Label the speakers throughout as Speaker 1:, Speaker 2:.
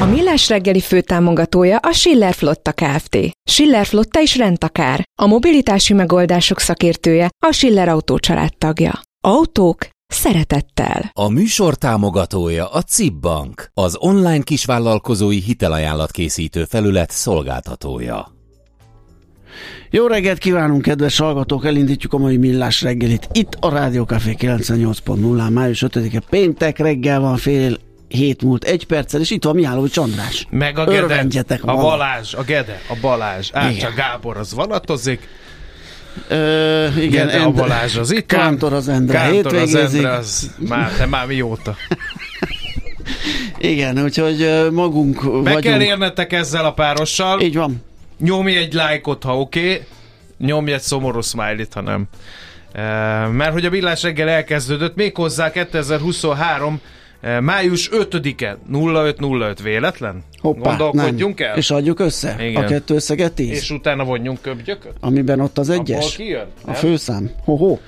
Speaker 1: A Millás reggeli főtámogatója a Schiller Flotta Kft. Schiller Flotta is rendtakár. A mobilitási megoldások szakértője a Schiller Autó tagja. Autók szeretettel.
Speaker 2: A műsor támogatója a CIP Bank, az online kisvállalkozói hitelajánlat készítő felület szolgáltatója.
Speaker 3: Jó reggelt kívánunk, kedves hallgatók! Elindítjuk a mai millás reggelit. Itt a Rádió Café 98.0, május 5-e péntek reggel van fél hét múlt egy perccel, és itt van Mihálovics András.
Speaker 4: Meg a Gede, a. Balázs, a Gede, a Balázs, Ácsa. Gábor az vonatozik,
Speaker 3: Ö, igen,
Speaker 4: Gede a Balázs az itt.
Speaker 3: Kántor az Endre
Speaker 4: Kántor az. Endre az már, te már mióta.
Speaker 3: Igen, úgyhogy magunk
Speaker 4: Be
Speaker 3: vagyunk.
Speaker 4: kell érnetek ezzel a párossal,
Speaker 3: Így van.
Speaker 4: nyomj egy lájkot, ha oké, okay. nyomj egy szomorú smiley ha nem. Mert hogy a villás reggel elkezdődött, méghozzá 2023 e, május 5-e 0505 véletlen?
Speaker 3: Hoppá,
Speaker 4: Gondolkodjunk
Speaker 3: nem.
Speaker 4: el?
Speaker 3: És adjuk össze?
Speaker 4: Igen.
Speaker 3: A kettő összeget tíz?
Speaker 4: És utána vonjunk köbgyököt?
Speaker 3: Amiben ott az
Speaker 4: Abból
Speaker 3: egyes?
Speaker 4: kijön?
Speaker 3: A
Speaker 4: nem?
Speaker 3: főszám. Ho-ho.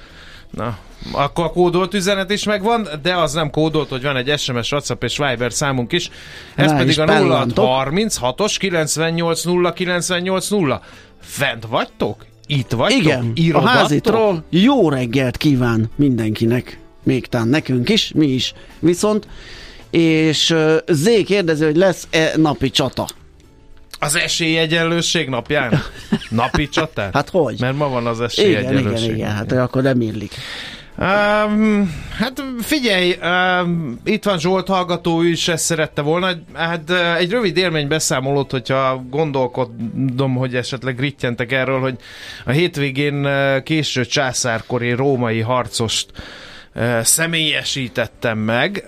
Speaker 4: Na, akkor a kódolt üzenet is megvan, de az nem kódolt, hogy van egy SMS, WhatsApp és Viber számunk is. Ez
Speaker 3: Rá
Speaker 4: pedig a
Speaker 3: pellantok.
Speaker 4: 0636-os 980 980. Fent vagytok? Itt vagytok?
Speaker 3: Igen, a
Speaker 4: Írogattok?
Speaker 3: házitról jó reggelt kíván mindenkinek. Még tán nekünk is, mi is. Viszont, és Zé kérdezi, hogy lesz-e napi csata?
Speaker 4: Az esélyegyenlőség napján? Napi csatár?
Speaker 3: Hát hogy?
Speaker 4: Mert ma van az
Speaker 3: Igen,
Speaker 4: esélyegyenlőség.
Speaker 3: igen, igen, hát akkor nem illik.
Speaker 4: Um, hát figyelj, um, itt van Zsolt hallgató, ő is ezt szerette volna. Hát egy rövid élmény beszámolót, hogyha gondolkodom, hogy esetleg rittyentek erről, hogy a hétvégén késő császárkori római harcost személyesítettem meg,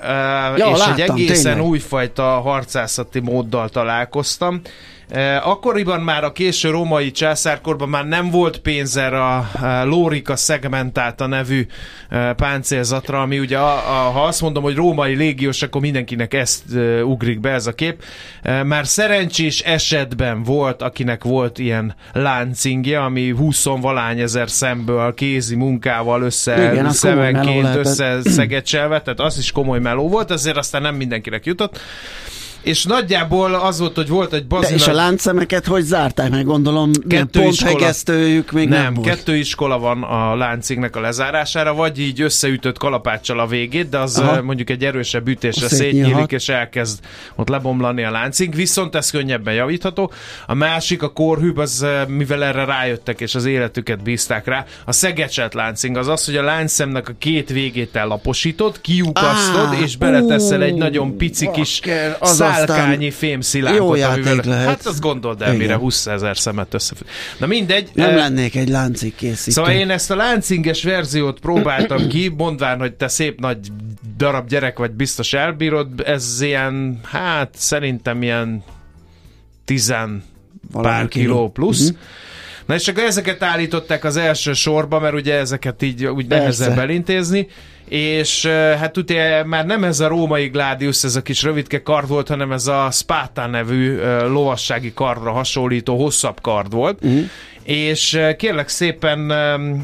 Speaker 3: Ja,
Speaker 4: és
Speaker 3: láttam,
Speaker 4: egy egészen
Speaker 3: tényleg.
Speaker 4: újfajta harcászati móddal találkoztam. Eh, Akkoriban már a késő római császárkorban már nem volt pénz erre a Lórika Segmentata nevű eh, páncélzatra, ami ugye, a, a, ha azt mondom, hogy római légiós, akkor mindenkinek ezt uh, ugrik be ez a kép. Már szerencsés esetben volt, akinek volt ilyen láncingje, ami 20 valány ezer szemből kézi munkával össze
Speaker 3: Igen,
Speaker 4: szemenként összeszegecselve, tehát az is komoly meló volt, ezért aztán nem mindenkinek jutott. És nagyjából az volt, hogy volt egy
Speaker 3: De
Speaker 4: bazin...
Speaker 3: és a láncszemeket hogy zárták meg? Gondolom,
Speaker 4: Kettő
Speaker 3: pont
Speaker 4: iskola.
Speaker 3: hegesztőjük még nem,
Speaker 4: nem,
Speaker 3: volt.
Speaker 4: kettő iskola van a láncingnek a lezárására, vagy így összeütött kalapáccsal a végét, de az
Speaker 3: Aha.
Speaker 4: Aha. mondjuk egy erősebb ütésre szétnyílik, és elkezd ott lebomlani a láncing, viszont ez könnyebben javítható. A másik, a korhűb, az eh, mivel erre rájöttek, és az életüket bízták rá, a szegecselt láncing az az, hogy a láncszemnek a két végét ellaposítod, kiukasztod,
Speaker 3: Á,
Speaker 4: és beleteszel egy
Speaker 3: ú,
Speaker 4: nagyon pici kis
Speaker 3: aztán
Speaker 4: fémszilánkot,
Speaker 3: jó játék
Speaker 4: amivel,
Speaker 3: lehet.
Speaker 4: hát azt gondold el,
Speaker 3: Igen.
Speaker 4: mire 20 ezer szemet összefügg. Na mindegy.
Speaker 3: Nem
Speaker 4: eh,
Speaker 3: lennék egy láncig készítő.
Speaker 4: Szóval én ezt a láncinges verziót próbáltam ki, mondván, hogy te szép nagy darab gyerek vagy, biztos elbírod. Ez ilyen, hát szerintem ilyen tizen
Speaker 3: Valami
Speaker 4: pár
Speaker 3: kiló.
Speaker 4: kiló plusz.
Speaker 3: Mhm.
Speaker 4: Na és akkor ezeket állították az első sorba, mert ugye ezeket így úgy
Speaker 3: Persze.
Speaker 4: nehezebb elintézni, és hát ugye már nem ez a római Gladius, ez a kis rövidke kard volt, hanem ez a Sparta nevű lovassági kardra hasonlító hosszabb kard volt, uh-huh és kérlek szépen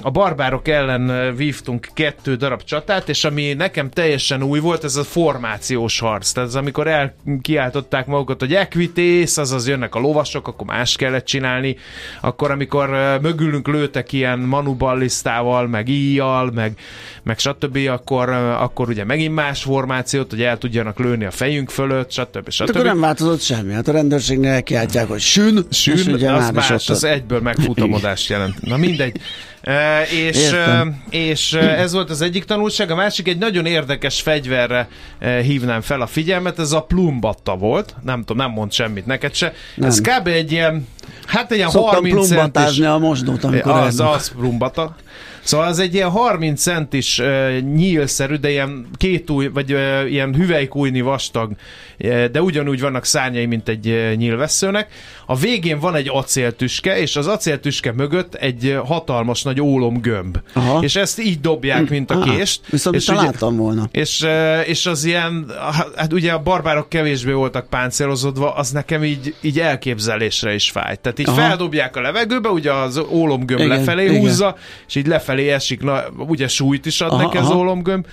Speaker 4: a barbárok ellen vívtunk kettő darab csatát, és ami nekem teljesen új volt, ez a formációs harc. Tehát az, amikor elkiáltották magukat, hogy equités, azaz jönnek a lovasok, akkor más kellett csinálni. Akkor, amikor mögülünk lőtek ilyen manuballisztával, meg íjjal, meg, meg stb., akkor, akkor ugye megint más formációt, hogy el tudjanak lőni a fejünk fölött, stb. stb. Hát
Speaker 3: akkor nem változott semmi. Hát a rendőrségnél elkiáltják, hogy sün,
Speaker 4: sün, és ugye az más, az egyből megfut futamodást jelent. Na mindegy. E, és, e, és ez volt az egyik tanulság, a másik egy nagyon érdekes fegyverre hívnám fel a figyelmet, ez a plumbatta volt, nem tudom, nem mond semmit neked se. Nem. Ez kb. egy ilyen, hát egy ilyen
Speaker 3: Szoktam
Speaker 4: 30
Speaker 3: centis... a mosdót, amikor
Speaker 4: Az, az plumbata. Szóval az egy ilyen 30 centis uh, nyílszerű, de ilyen két új, vagy uh, ilyen hüvelykújni vastag, uh, de ugyanúgy vannak szárnyai, mint egy uh, nyílvesszőnek. A végén van egy acéltüske, és az acéltüske mögött egy hatalmas nagy ólomgömb. Aha. És ezt így dobják, mint a Aha. kést.
Speaker 3: Viszont és ugye, láttam volna.
Speaker 4: És, uh, és az ilyen, hát ugye a barbárok kevésbé voltak páncélozódva, az nekem így, így elképzelésre is fájt. Tehát így Aha. feldobják a levegőbe, ugye az ólomgömb igen, lefelé igen. húzza, és így lefelé felé esik, na, ugye súlyt is ad aha, neki az ólomgömb,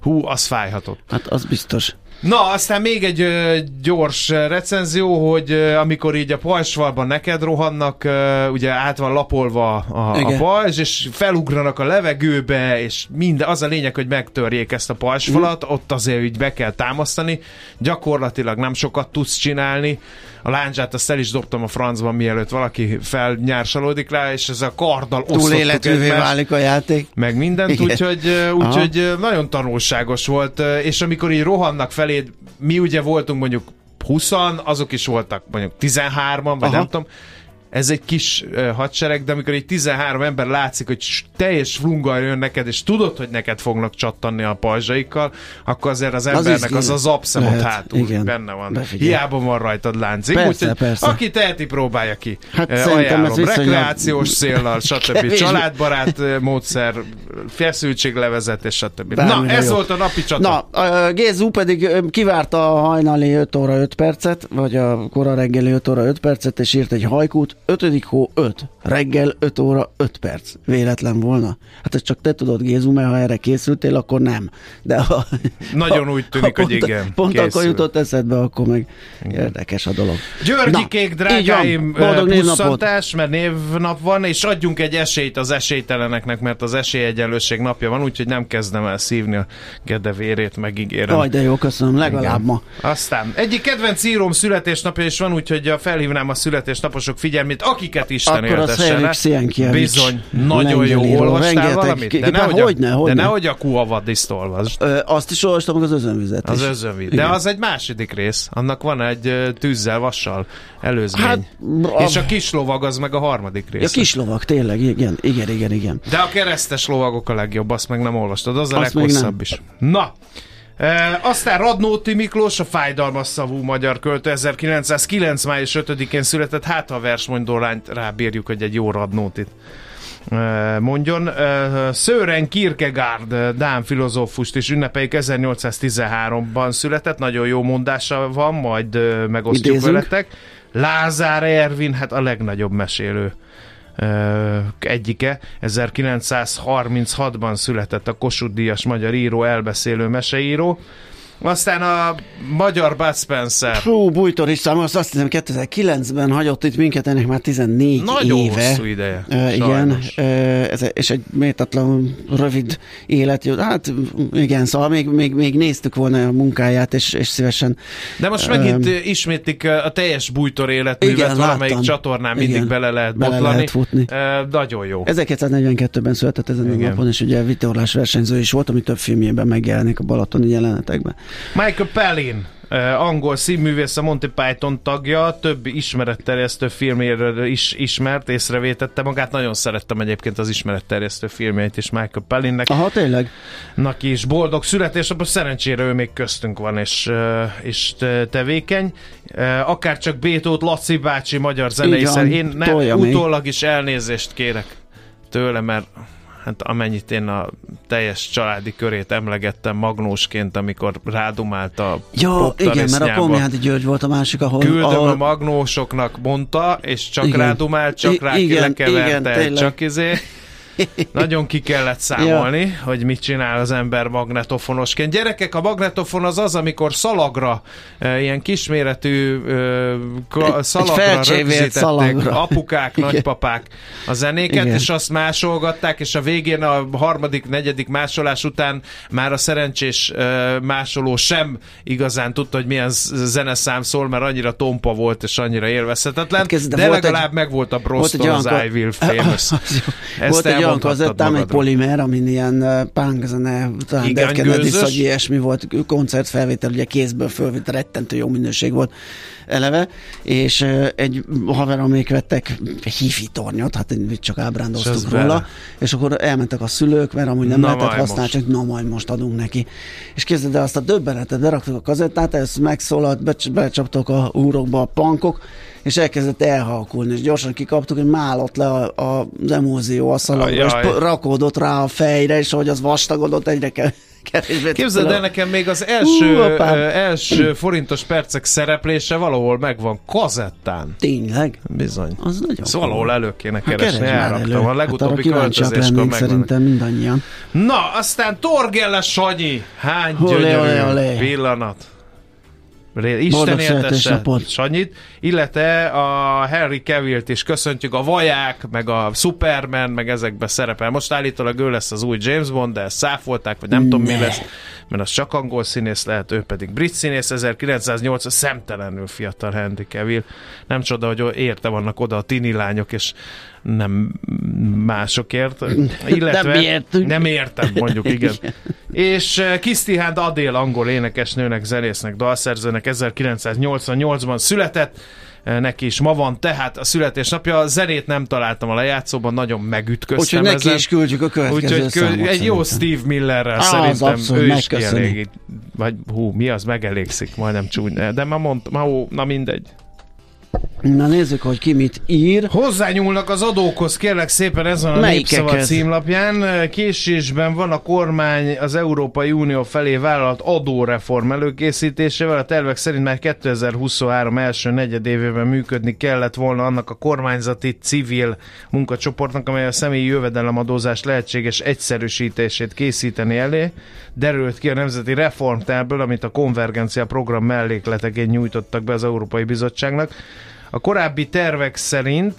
Speaker 4: hú, az fájhatott.
Speaker 3: Hát az biztos.
Speaker 4: Na, aztán még egy ö, gyors recenzió, hogy ö, amikor így a pajsvalban neked rohannak, ö, ugye át van lapolva a, a pajzs, és felugranak a levegőbe, és minden, az a lényeg, hogy megtörjék ezt a pajzsfalat, mm. ott azért így be kell támasztani, gyakorlatilag nem sokat tudsz csinálni, a láncsát azt el is dobtam a francban, mielőtt valaki felnyársalódik rá, és ez a karddal
Speaker 3: Túléletűvé válik a játék.
Speaker 4: Meg mindent, úgyhogy úgy, úgy, nagyon tanulságos volt, és amikor így rohannak feléd, mi ugye voltunk mondjuk 20 azok is voltak mondjuk 13-an, vagy Aha. nem tudom, ez egy kis uh, hadsereg, de amikor egy 13 ember látszik, hogy teljes flungal jön neked, és tudod, hogy neked fognak csattanni a pajzsaikkal, akkor azért az embernek az az abszemot hátul igen, benne van. Befigyel. Hiába van rajtad láncig.
Speaker 3: Persze, úgyhogy persze.
Speaker 4: aki teheti, próbálja ki. Hát uh, ajánlom, rekreációs széllal, stb. Családbarát módszer, feszültséglevezetés, stb. Na, ez jó. volt a napi csata.
Speaker 3: Na, a Gézu pedig kivárta a hajnali 5 óra 5 percet, vagy a kora reggeli 5 óra 5 percet, és írt egy hajkút, 5. hó 5. Reggel 5 óra 5 perc. Véletlen volna? Hát ezt csak te tudod, Gézu, mert ha erre készültél, akkor nem. De ha,
Speaker 4: Nagyon ha, úgy tűnik, ha
Speaker 3: hogy
Speaker 4: pont, igen.
Speaker 3: Pont készül. akkor jutott eszedbe, akkor meg igen. érdekes a dolog.
Speaker 4: Györgyikék, drágáim, boldog pusztantás, mert névnap van, és adjunk egy esélyt az esélyteleneknek, mert az esélyegyenlőség napja van, úgyhogy nem kezdem el szívni a gedevérét, megígérem.
Speaker 3: Aj, de jó, köszönöm, legalább igen. ma.
Speaker 4: Aztán egyik kedvenc íróm születésnapja is van, úgyhogy felhívnám a születésnaposok figyelmet, amit akiket Isten
Speaker 3: Akkor
Speaker 4: éltesse Bizony, nagyon jó. Olvastál valamit? De nehogy, hogy ne, hogy de nehogy a kuavadiszt olvasd.
Speaker 3: Ö, azt is olvastam, az özönvizet
Speaker 4: Az özönvíz. De az egy második rész. Annak van egy tűzzel, vassal előzmény. Hát, És a kis lovag az meg a harmadik rész.
Speaker 3: A kis lovag, tényleg, igen, igen, igen, igen.
Speaker 4: De a keresztes lovagok a legjobb, azt meg nem olvastad. Az a azt leghosszabb is. Na, E, aztán Radnóti Miklós, a fájdalmas szavú magyar költő 1909. május 5-én született, hát a versmondólányt rábírjuk, hogy egy jó Radnótit mondjon. Sören Kierkegaard, Dán filozófust is ünnepeljük 1813-ban született, nagyon jó mondása van, majd megosztjuk Idézünk. veletek. Lázár Ervin, hát a legnagyobb mesélő egyike. 1936-ban született a Kossuth Díjas magyar író, elbeszélő meseíró. Aztán a magyar Bud Spencer.
Speaker 3: Hú, Bújtor is számos, azt hiszem 2009-ben hagyott itt minket, ennek már 14
Speaker 4: Nagyon
Speaker 3: éve.
Speaker 4: hosszú ideje.
Speaker 3: Uh, igen, uh, ez, és egy méltatlan rövid élet. Hát igen, szóval még, még, még néztük volna a munkáját, és, és szívesen.
Speaker 4: De most megint uh, ismétlik a teljes Bújtor életművet, igen, valamelyik láttam. csatornán mindig igen, bele lehet botlani. Bele lehet futni. Uh, nagyon jó.
Speaker 3: 1942-ben született ezen igen. a napon, és ugye vitorlás versenyző is volt, ami több filmjében megjelenik a balatoni jelenetekben.
Speaker 4: Michael Palin, angol színművész, a Monty Python tagja, több ismeretterjesztő filméről is ismert, észrevétette magát. Nagyon szerettem egyébként az ismeretterjesztő filmjeit is Michael Pallinnek.
Speaker 3: Aha, tényleg?
Speaker 4: Nak is boldog születésnapot, szerencsére ő még köztünk van és, és tevékeny. Akár csak Bétót, Laci bácsi, magyar zenei Én ne, utólag is elnézést kérek tőle, mert hát amennyit én a teljes családi körét emlegettem magnósként, amikor rádumált a
Speaker 3: Ja, igen, mert a Komjádi György volt a másik, ahol...
Speaker 4: Küldöm
Speaker 3: ahol...
Speaker 4: a magnósoknak, mondta, és csak
Speaker 3: Igen.
Speaker 4: rádumált, csak
Speaker 3: I-
Speaker 4: rá
Speaker 3: igen, igen, tényleg.
Speaker 4: csak izé. Nagyon ki kellett számolni, ja. hogy mit csinál az ember magnetofonosként. Gyerekek, a magnetofon az az, amikor szalagra, e, ilyen kisméretű e, ka,
Speaker 3: Egy-
Speaker 4: szalagra
Speaker 3: egy
Speaker 4: rögzítették
Speaker 3: szalagra.
Speaker 4: apukák,
Speaker 3: Igen.
Speaker 4: nagypapák a zenéket,
Speaker 3: Igen.
Speaker 4: és azt másolgatták, és a végén a harmadik, negyedik másolás után már a szerencsés e, másoló sem igazán tudta, hogy milyen zeneszám szól, mert annyira tompa volt, és annyira élvezhetetlen,
Speaker 3: Hát kezdve,
Speaker 4: de,
Speaker 3: de volt egy-
Speaker 4: legalább meg volt a Brostól az I Will Famous. Ezt
Speaker 3: Volt egy olyan kazettám, egy polimer, amin ilyen punk zene, talán Dead Kennedy ilyesmi volt, koncertfelvétel, ugye kézből fölvitt, rettentő jó minőség volt eleve, és egy haverom még vettek hifi tornyot, hát csak ábrándoztuk róla, és akkor elmentek a szülők, mert amúgy nem
Speaker 4: Na
Speaker 3: lehetett használni, csak na majd most adunk neki. És képzeld el azt a döbbenetet, beraktuk a kazettát, ez megszólalt, becs- becsaptok a úrokba a pankok, és elkezdett elhalkulni, és gyorsan kikaptuk, hogy málott le a, a, az emózió a szalagra, és rakódott rá a fejre, és ahogy az vastagodott, egyre kell kevésbé.
Speaker 4: Képzeld el, nekem még az első,
Speaker 3: Ú, apám.
Speaker 4: ö, első forintos percek szereplése valahol megvan kazettán.
Speaker 3: Tényleg?
Speaker 4: Bizony.
Speaker 3: Az nagyon
Speaker 4: Ezt valahol elő kéne
Speaker 3: Hát
Speaker 4: keresni, elraktam. A legutóbbi
Speaker 3: hát arra kíváncsiak
Speaker 4: költözéskor megvan.
Speaker 3: szerintem mindannyian.
Speaker 4: Na, aztán Torgelle Sanyi. Hány gyönyörű pillanat. Isten éltesse. Sanyit, illetve a Henry Cavill-t is köszöntjük, a Vaják, meg a Superman, meg ezekbe szerepel. Most állítólag ő lesz az új James Bond, de ezt száfolták, vagy nem tudom mi
Speaker 3: Ne.
Speaker 4: lesz, mert az csak angol színész lehet, ő pedig brit színész, 1908 szemtelenül fiatal Henry Cavill. Nem csoda, hogy érte vannak oda a tini lányok, és nem másokért. Illetve
Speaker 3: Nem értünk.
Speaker 4: Nem értem, mondjuk, igen. És uh, Kisztihán Adél angol énekesnőnek, zenésznek, dalszerzőnek 1988-ban született, Eh, neki is ma van tehát a születésnapja. A zenét nem találtam a lejátszóban, nagyon megütköztem
Speaker 3: Úgyhogy neki
Speaker 4: ezen.
Speaker 3: is küldjük a következő
Speaker 4: Úgyhogy
Speaker 3: számot
Speaker 4: egy jó. Steve Millerrel
Speaker 3: Á,
Speaker 4: szerintem
Speaker 3: abszolút
Speaker 4: ő is kielégít. Vagy hú, mi az, megelégszik, majdnem csúny. De már mondtam, ma, ó, na mindegy.
Speaker 3: Na nézzük, hogy ki mit ír.
Speaker 4: Hozzányúlnak az adókhoz, kérlek szépen ezen a
Speaker 3: Melyikekhez?
Speaker 4: népszava címlapján. Késésben van a kormány az Európai Unió felé vállalt adóreform előkészítésével. A tervek szerint már 2023 első negyedévében működni kellett volna annak a kormányzati civil munkacsoportnak, amely a személyi jövedelemadózás lehetséges egyszerűsítését készíteni elé. Derült ki a Nemzeti Reformtárből, amit a konvergencia program mellékleteként nyújtottak be az Európai Bizottságnak. A korábbi tervek szerint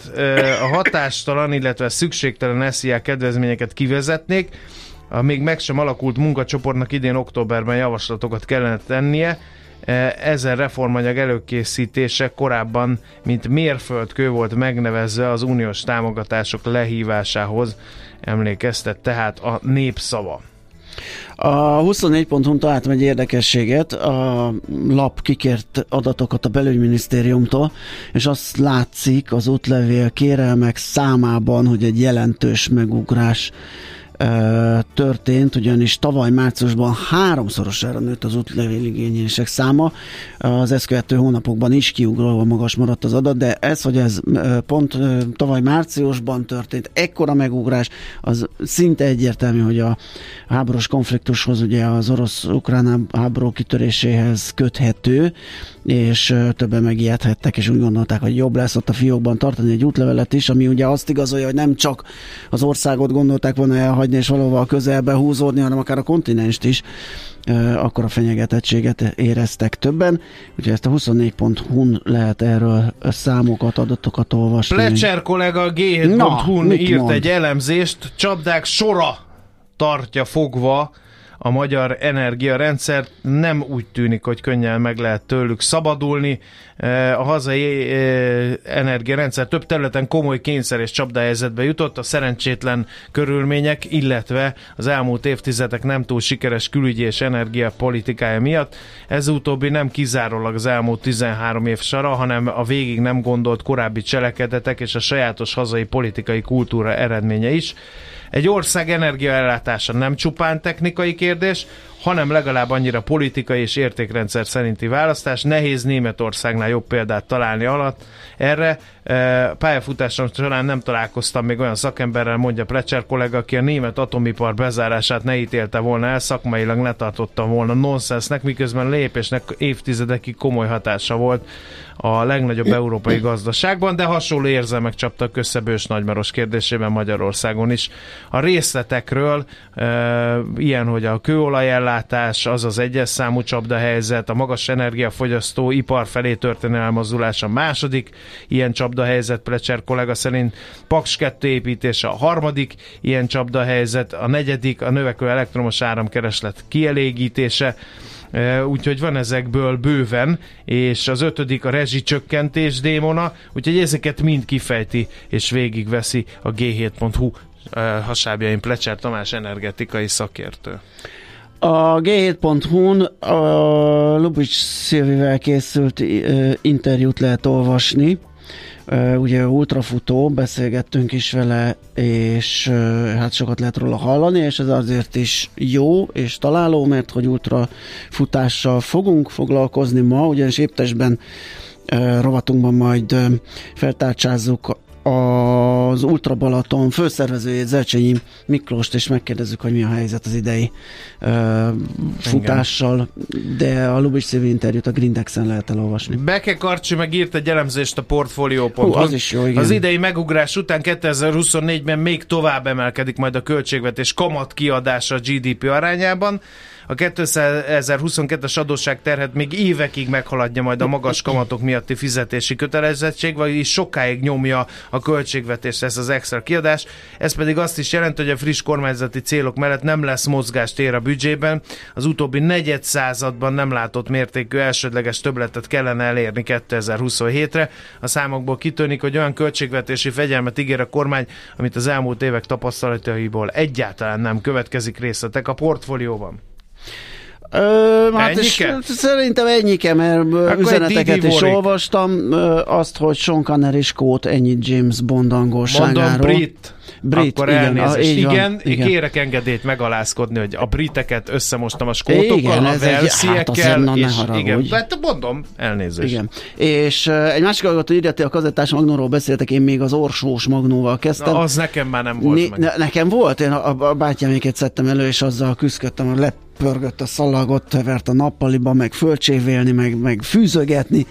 Speaker 4: a hatástalan, illetve szükségtelen SZIA kedvezményeket kivezetnék, a még meg sem alakult munkacsoportnak idén októberben javaslatokat kellene tennie. Ezen reformanyag előkészítése korábban, mint mérföldkő volt megnevezve az uniós támogatások lehívásához, emlékeztet tehát a népszava.
Speaker 3: A 24.hu találtam egy érdekességet, a lap kikért adatokat a belügyminisztériumtól, és azt látszik az útlevél kérelmek számában, hogy egy jelentős megugrás történt, ugyanis tavaly márciusban háromszorosára nőtt az útlevéligényések száma, az ezt követő hónapokban is kiugróan magas maradt az adat, de ez, hogy ez pont tavaly márciusban történt, ekkora megugrás, az szinte egyértelmű, hogy a háborús konfliktushoz, ugye az orosz-ukrán háború kitöréséhez köthető, és többen megijedhettek, és úgy gondolták, hogy jobb lesz ott a fiókban tartani egy útlevelet is, ami ugye azt igazolja, hogy nem csak az országot gondolták volna elhagyni, és valahol közelbe húzódni, hanem akár a kontinenst is, akkor a fenyegetettséget éreztek többen. Úgyhogy ezt a 24.hu-n lehet erről számokat, adatokat olvasni.
Speaker 4: Plecser kollega a G7.hu-n
Speaker 3: mit
Speaker 4: írt
Speaker 3: mond?
Speaker 4: egy elemzést, csapdák sora tartja fogva a magyar energiarendszert. Nem úgy tűnik, hogy könnyen meg lehet tőlük szabadulni. Eh, A hazai eh, energiarendszer több területen komoly kényszer és csapdáhelyzetbe jutott. A szerencsétlen körülmények, illetve az elmúlt évtizedek nem túl sikeres külügyi és energiapolitikája miatt. Ez utóbbi nem kizárólag az elmúlt 13 év sara, hanem a végig nem gondolt korábbi cselekedetek és a sajátos hazai politikai kultúra eredménye is. Egy ország energiaellátása nem csupán technikai kérdés, hanem legalább annyira politikai és értékrendszer szerinti választás. Nehéz Németországnál jobb példát találni alatt. Erre e, pályafutásom során nem találkoztam még olyan szakemberrel, mondja Plecser kollega, aki a német atomipar bezárását ne ítélte volna el, szakmailag ne tartotta volna nonsensnek, miközben lépésnek évtizedekig komoly hatása volt a legnagyobb európai gazdaságban, de hasonló érzelmek csaptak össze Bős Nagymaros kérdésében Magyarországon is. A részletekről e, ilyen, hogy a kőolajellátás, az az egyes számú csapdahelyzet, a magas energiafogyasztó ipar felé történő elmozdulás a második ilyen csapdahelyzet, Plecser kollega szerint Paks 2 építése a harmadik ilyen csapdahelyzet, a negyedik a növekvő elektromos áramkereslet kielégítése, úgyhogy van ezekből bőven, és az ötödik a rezsicsökkentés démona, úgyhogy ezeket mind kifejti és végigveszi a g7.hu hasábjain Plecser Tamás energetikai szakértő.
Speaker 3: A G7.hu-n a Lubics Szilvivel készült interjút lehet olvasni, ugye ultrafutó, beszélgettünk is vele, és hát sokat lehet róla hallani, és ez azért is jó és találó, mert hogy ultrafutással fogunk foglalkozni ma, ugyanis éptesben rovatunkban majd feltárcsázzuk az Ultra Balaton főszervezőjét, Zelcsényi Miklóst, és megkérdezzük, hogy mi a helyzet az idei uh, futással, de a Lubis Szívi interjút a Grindexen lehet elolvasni.
Speaker 4: Beke Karcsi meg írt egy elemzést a portfóliópont.
Speaker 3: az is jó, igen.
Speaker 4: Az idei megugrás után 2024-ben még tovább emelkedik majd a költségvetés kamat kiadása a GDP arányában a 2022-es adósság terhet még évekig meghaladja majd a magas kamatok miatti fizetési kötelezettség, vagyis sokáig nyomja a költségvetést ez az extra kiadás. Ez pedig azt is jelenti, hogy a friss kormányzati célok mellett nem lesz mozgástér a büdzsében. Az utóbbi negyed században nem látott mértékű elsődleges többletet kellene elérni 2027-re. A számokból kitűnik, hogy olyan költségvetési fegyelmet ígér a kormány, amit az elmúlt évek tapasztalataiból egyáltalán nem következik részletek a portfólióban.
Speaker 3: Ö, hát és szerintem ennyike, mert Akkor üzeneteket is olvastam. Ö, azt, hogy Sean Connery és Kót ennyit James Bond angolságáról.
Speaker 4: Mondom brit. Brit, Akkor igen, a, igen, van, igen, kérek engedélyt megalázkodni, hogy a briteket összemostam a skótokkal, igen, a velsziekkel, hát és igen, hát mondom, elnézést. Igen.
Speaker 3: És uh, egy másik hallgató írja, a kazettás magnóról beszéltek, én még az orsós magnóval kezdtem.
Speaker 4: Na, az nekem már nem volt
Speaker 3: né, meg. Ne, nekem volt, én a, a bátyáméket szedtem elő, és azzal küzdöttem, hogy lepörgött a szalagot, vert a nappaliba, meg fölcsévélni, meg, meg fűzögetni.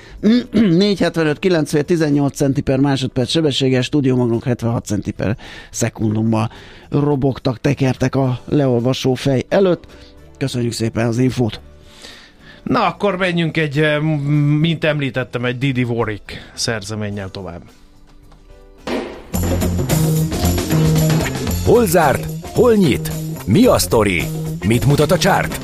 Speaker 3: 475, 90, 18 centi per másodperc sebességes, stúdiómagnók 76 centi per szekundumban robogtak, tekertek a leolvasó fej előtt. Köszönjük szépen az infót!
Speaker 4: Na, akkor menjünk egy, eh, mint említettem, egy Didi Warwick szerzeménnyel tovább.
Speaker 5: Hol zárt? Hol nyit? Mi a sztori? Mit mutat a csárt?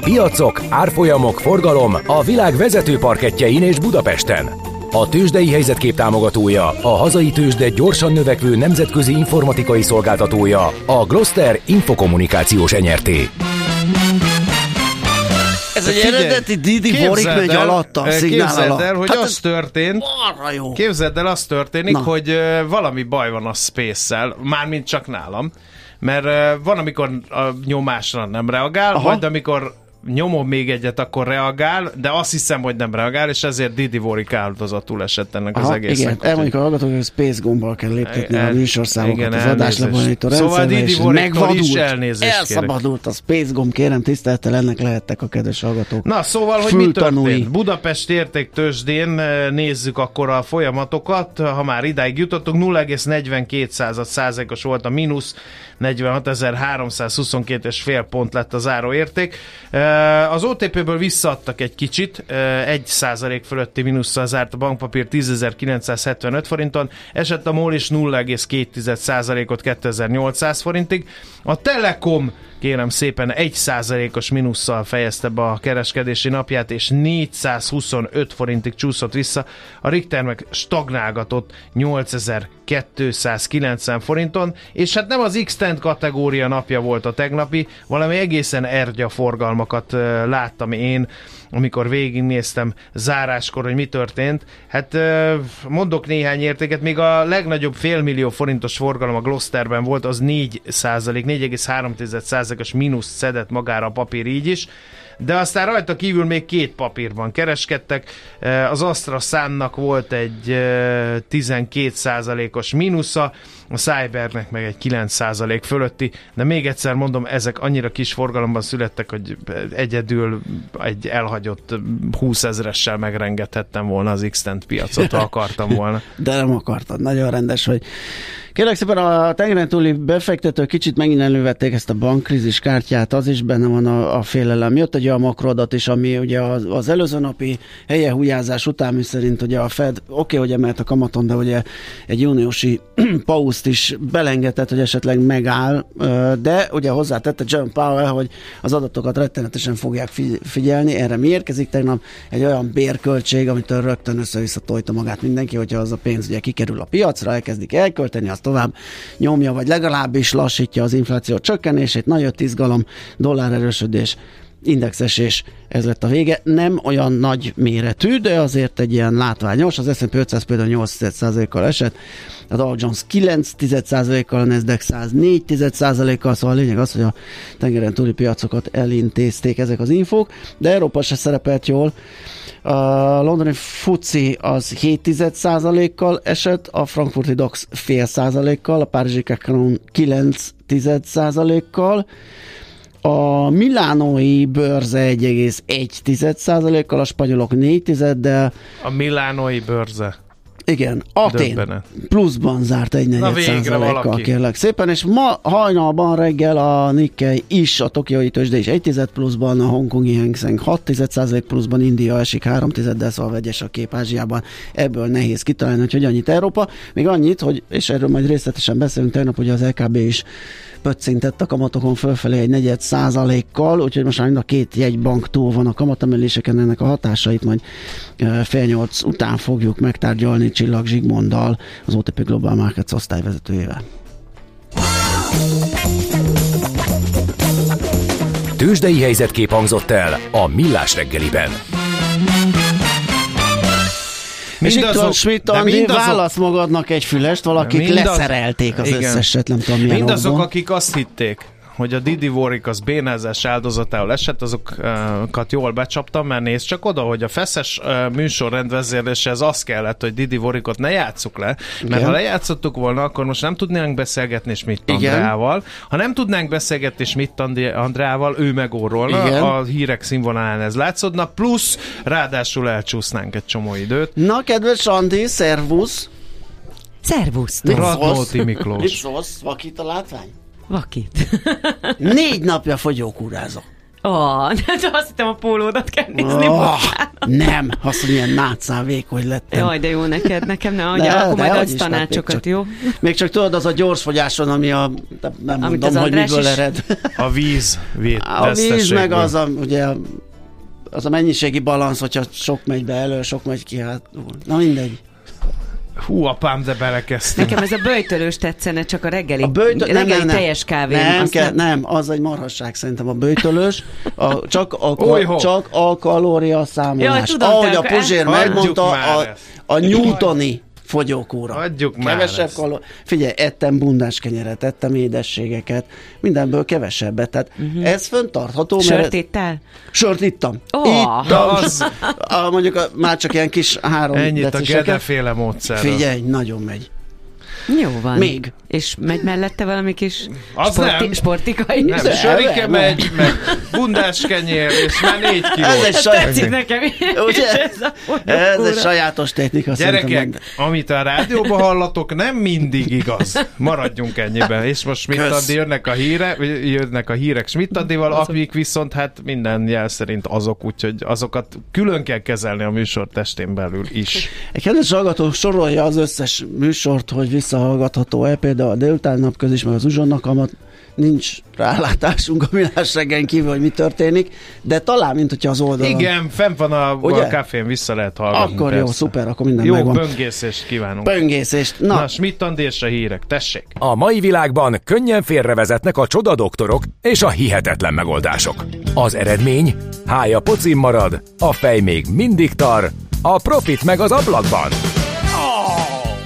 Speaker 5: Piacok, árfolyamok, forgalom a világ vezető parketjein és Budapesten. A tőzsdei helyzetkép támogatója, a hazai tőzsde gyorsan növekvő nemzetközi informatikai szolgáltatója, a Gloster Infokommunikációs enyerté.
Speaker 3: Ez egy eredeti Didi Borik megy alatta, a szignál
Speaker 4: alatt. el, hogy hát az történt, jó. képzeld el, az történik, Na. hogy uh, valami baj van a Space-szel, mármint csak nálam, mert van, amikor a nyomásra nem reagál, Aha. majd amikor nyomom még egyet, akkor reagál, de azt hiszem, hogy nem reagál, és ezért Didi Vorik áldozatul esett ennek Aha, az egésznek.
Speaker 3: Igen, elmondjuk a hallgatók, hogy Space gombbal kell léptetni el, a műsorszámokat igen, az adáslebonyolító
Speaker 4: Szóval Didi Voriktól is elnézést
Speaker 3: Elszabadult a Space gomb, kérem tisztelettel ennek lehettek a kedves hallgatók.
Speaker 4: Na, szóval, hogy mi történt? Budapest értéktősdén nézzük akkor a folyamatokat, ha már idáig jutottunk, 0,42 százalékos volt a mínusz, 46.322 és fél pont lett a záróérték. Az OTP-ből visszaadtak egy kicsit, 1 százalék fölötti mínusszal zárt a bankpapír 10.975 forinton, esett a MOL is 0,2 százalékot 2800 forintig. A Telekom kérem szépen 1%-os minusszal fejezte be a kereskedési napját, és 425 forintig csúszott vissza. A Richter meg stagnálgatott 8000 290 forinton, és hát nem az x kategória napja volt a tegnapi, valami egészen ergya forgalmakat láttam én, amikor végignéztem záráskor, hogy mi történt. Hát mondok néhány értéket, még a legnagyobb félmillió forintos forgalom a Gloucesterben volt, az 4% 4,3%-os mínusz szedett magára a papír így is, de aztán rajta kívül még két papírban kereskedtek. Az Astra Sunnak volt egy 12%-os mínusza, a Cybernek meg egy 9% fölötti, de még egyszer mondom, ezek annyira kis forgalomban születtek, hogy egyedül egy elhagyott 20 ezeressel megrengethettem volna az x piacot, ha akartam volna.
Speaker 3: De nem akartad. Nagyon rendes, hogy Kérlek szépen a tengeren túli befektetők kicsit megint elővették ezt a bankkrízis kártyát, az is benne van a, a félelem. Jött egy olyan makroadat is, ami ugye az, az előző napi helye hújázás után, mi szerint ugye a Fed oké, okay, hogy emelt a kamaton, de ugye egy júniusi pauszt is belengedett, hogy esetleg megáll, de ugye hozzátette John Powell, hogy az adatokat rettenetesen fogják figyelni, erre mi érkezik tegnap? Egy olyan bérköltség, amitől rögtön össze-vissza tojta magát mindenki, hogyha az a pénz ugye kikerül a piacra, elkezdik elkölteni, az tovább nyomja, vagy legalábbis lassítja az infláció csökkenését, nagy izgalom, dollár erősödés, indexesés, ez lett a vége. Nem olyan nagy méretű, de azért egy ilyen látványos. Az S&P 500 például 8%-kal esett, a Dow Jones 9%-kal, a Nasdaq 104 kal szóval a lényeg az, hogy a tengeren túli piacokat elintézték ezek az infók, de Európa se szerepelt jól. A londoni FUCI az 7% kal esett, a frankfurti DAX fél százalékkal, a párizsi Kakaron 9 kal a Milánói bőrze 1,1%-kal, a spanyolok 4 de
Speaker 4: A Milánói bőrze.
Speaker 3: Igen, Atén Döbbenet. pluszban zárt egy százalékkal, kérlek szépen, és ma hajnalban reggel a Nikkei is, a tokiai tőzsde is 1 pluszban, a hongkongi Hang Seng 6 százalék pluszban, India esik 3 de szóval vegyes a kép Ázsiában, ebből nehéz kitalálni, hogy annyit Európa, még annyit, hogy, és erről majd részletesen beszélünk tegnap, hogy az LKB is pöccintett a kamatokon fölfelé egy negyed százalékkal, úgyhogy most már a két jegybank túl van a kamatemeléseken, ennek a hatásait majd fél nyolc után fogjuk megtárgyalni Csillag Zsigmonddal, az OTP Global Markets osztályvezetőjével.
Speaker 5: Tőzsdei helyzetkép hangzott el a Millás reggeliben.
Speaker 3: És itt van Schmidt Andi, mindazok, válasz magadnak egy fülest, valakik mindaz, leszerelték az igen, összeset, nem tudom milyen
Speaker 4: Mindazok, akik azt hitték, hogy a Didi Warwick az bénázás áldozatául esett, azokat jól becsaptam, mert nézd csak oda, hogy a feszes műsor ez az kellett, hogy Didi Warwickot ne játsszuk le, mert Igen. ha lejátszottuk volna, akkor most nem tudnánk beszélgetni Schmidt Andrával. Ha nem tudnánk beszélgetni Schmidt Andrával, ő megórolna, Igen. a hírek színvonalán ez látszódna, plusz ráadásul elcsúsznánk egy csomó időt.
Speaker 3: Na, kedves Andi, szervusz!
Speaker 1: Szervusz!
Speaker 4: Radnóti Miklós.
Speaker 3: Mit szólsz? Vakít a látvány?
Speaker 1: Vakit.
Speaker 3: Négy napja fogyókúrázok.
Speaker 1: Ó, oh, de azt hittem a pólódat kell nézni.
Speaker 3: Oh, nem, azt, hogy ilyen nátszál vékony lettem.
Speaker 1: Jaj, de jó neked, nekem ne adja, akkor majd adsz tanácsokat,
Speaker 3: csak,
Speaker 1: jó?
Speaker 3: Még csak tudod, az a gyorsfogyáson, ami a, nem Amit mondom, hogy miből is... ered.
Speaker 4: A víz.
Speaker 3: víz a víz, meg az a, ugye, az a mennyiségi balansz, hogyha sok megy be elő, sok megy ki, hát, na mindegy.
Speaker 4: Hú, apám, de belekezdtem.
Speaker 1: Nekem ez a böjtölős tetszene, csak a reggeli, a böjtö... reggeli nem, nem, teljes kávé.
Speaker 3: Nem, kell, nem... nem, az egy marhasság szerintem a böjtölős. A, csak, a, a, csak a kalória számolás. Ja, tudom, Ahogy a Puzsér megmondta, a, a Newtoni fogyókúra.
Speaker 4: Adjuk már Kevesebb
Speaker 3: kaló... Figyelj, ettem bundás kenyeret, ettem édességeket, mindenből kevesebbet. Tehát uh-huh. ez föntartható.
Speaker 1: Sört ittál?
Speaker 3: Sört ittam.
Speaker 1: Oh.
Speaker 3: Ittam. Az... A, mondjuk a, már csak ilyen kis három
Speaker 4: Ennyit a gedeféle módszer.
Speaker 3: Figyelj, nagyon megy.
Speaker 1: Jó van.
Speaker 3: Még.
Speaker 1: És megy mellette valami kis
Speaker 4: az sporti, nem.
Speaker 1: sportikai?
Speaker 4: Nem, sörike megy, meg bundás kenyér, és már négy kiló.
Speaker 1: Ez egy saját... Tetszik nekem
Speaker 3: Ugye? ez, ez egy sajátos technika.
Speaker 4: Gyerekek, amit a rádióban hallatok, nem mindig igaz. Maradjunk ennyiben. És most Schmidt jönnek a híre, jönnek a hírek Schmidt akik viszont hát minden jel szerint azok, úgyhogy azokat külön kell kezelni a műsor testén belül is.
Speaker 3: Egy kedves hallgató sorolja az összes műsort, hogy vissza visszahallgatható-e, például a délután napközis, meg az uzsonnak amat nincs rálátásunk a millás reggelen kívül, hogy mi történik, de talán, mint hogyha az oldalon.
Speaker 4: Igen, fent van a,
Speaker 3: Ugye?
Speaker 4: a kafén, vissza lehet hallgatni.
Speaker 3: Akkor jó,
Speaker 4: persze.
Speaker 3: szuper, akkor minden
Speaker 4: Jó
Speaker 3: megvan.
Speaker 4: böngészést kívánunk.
Speaker 3: Böngészést. Na,
Speaker 4: Na, Schmidt Andésre hírek, tessék.
Speaker 5: A mai világban könnyen félrevezetnek a csoda doktorok és a hihetetlen megoldások. Az eredmény? Hája pocim marad, a fej még mindig tar, a profit meg az ablakban.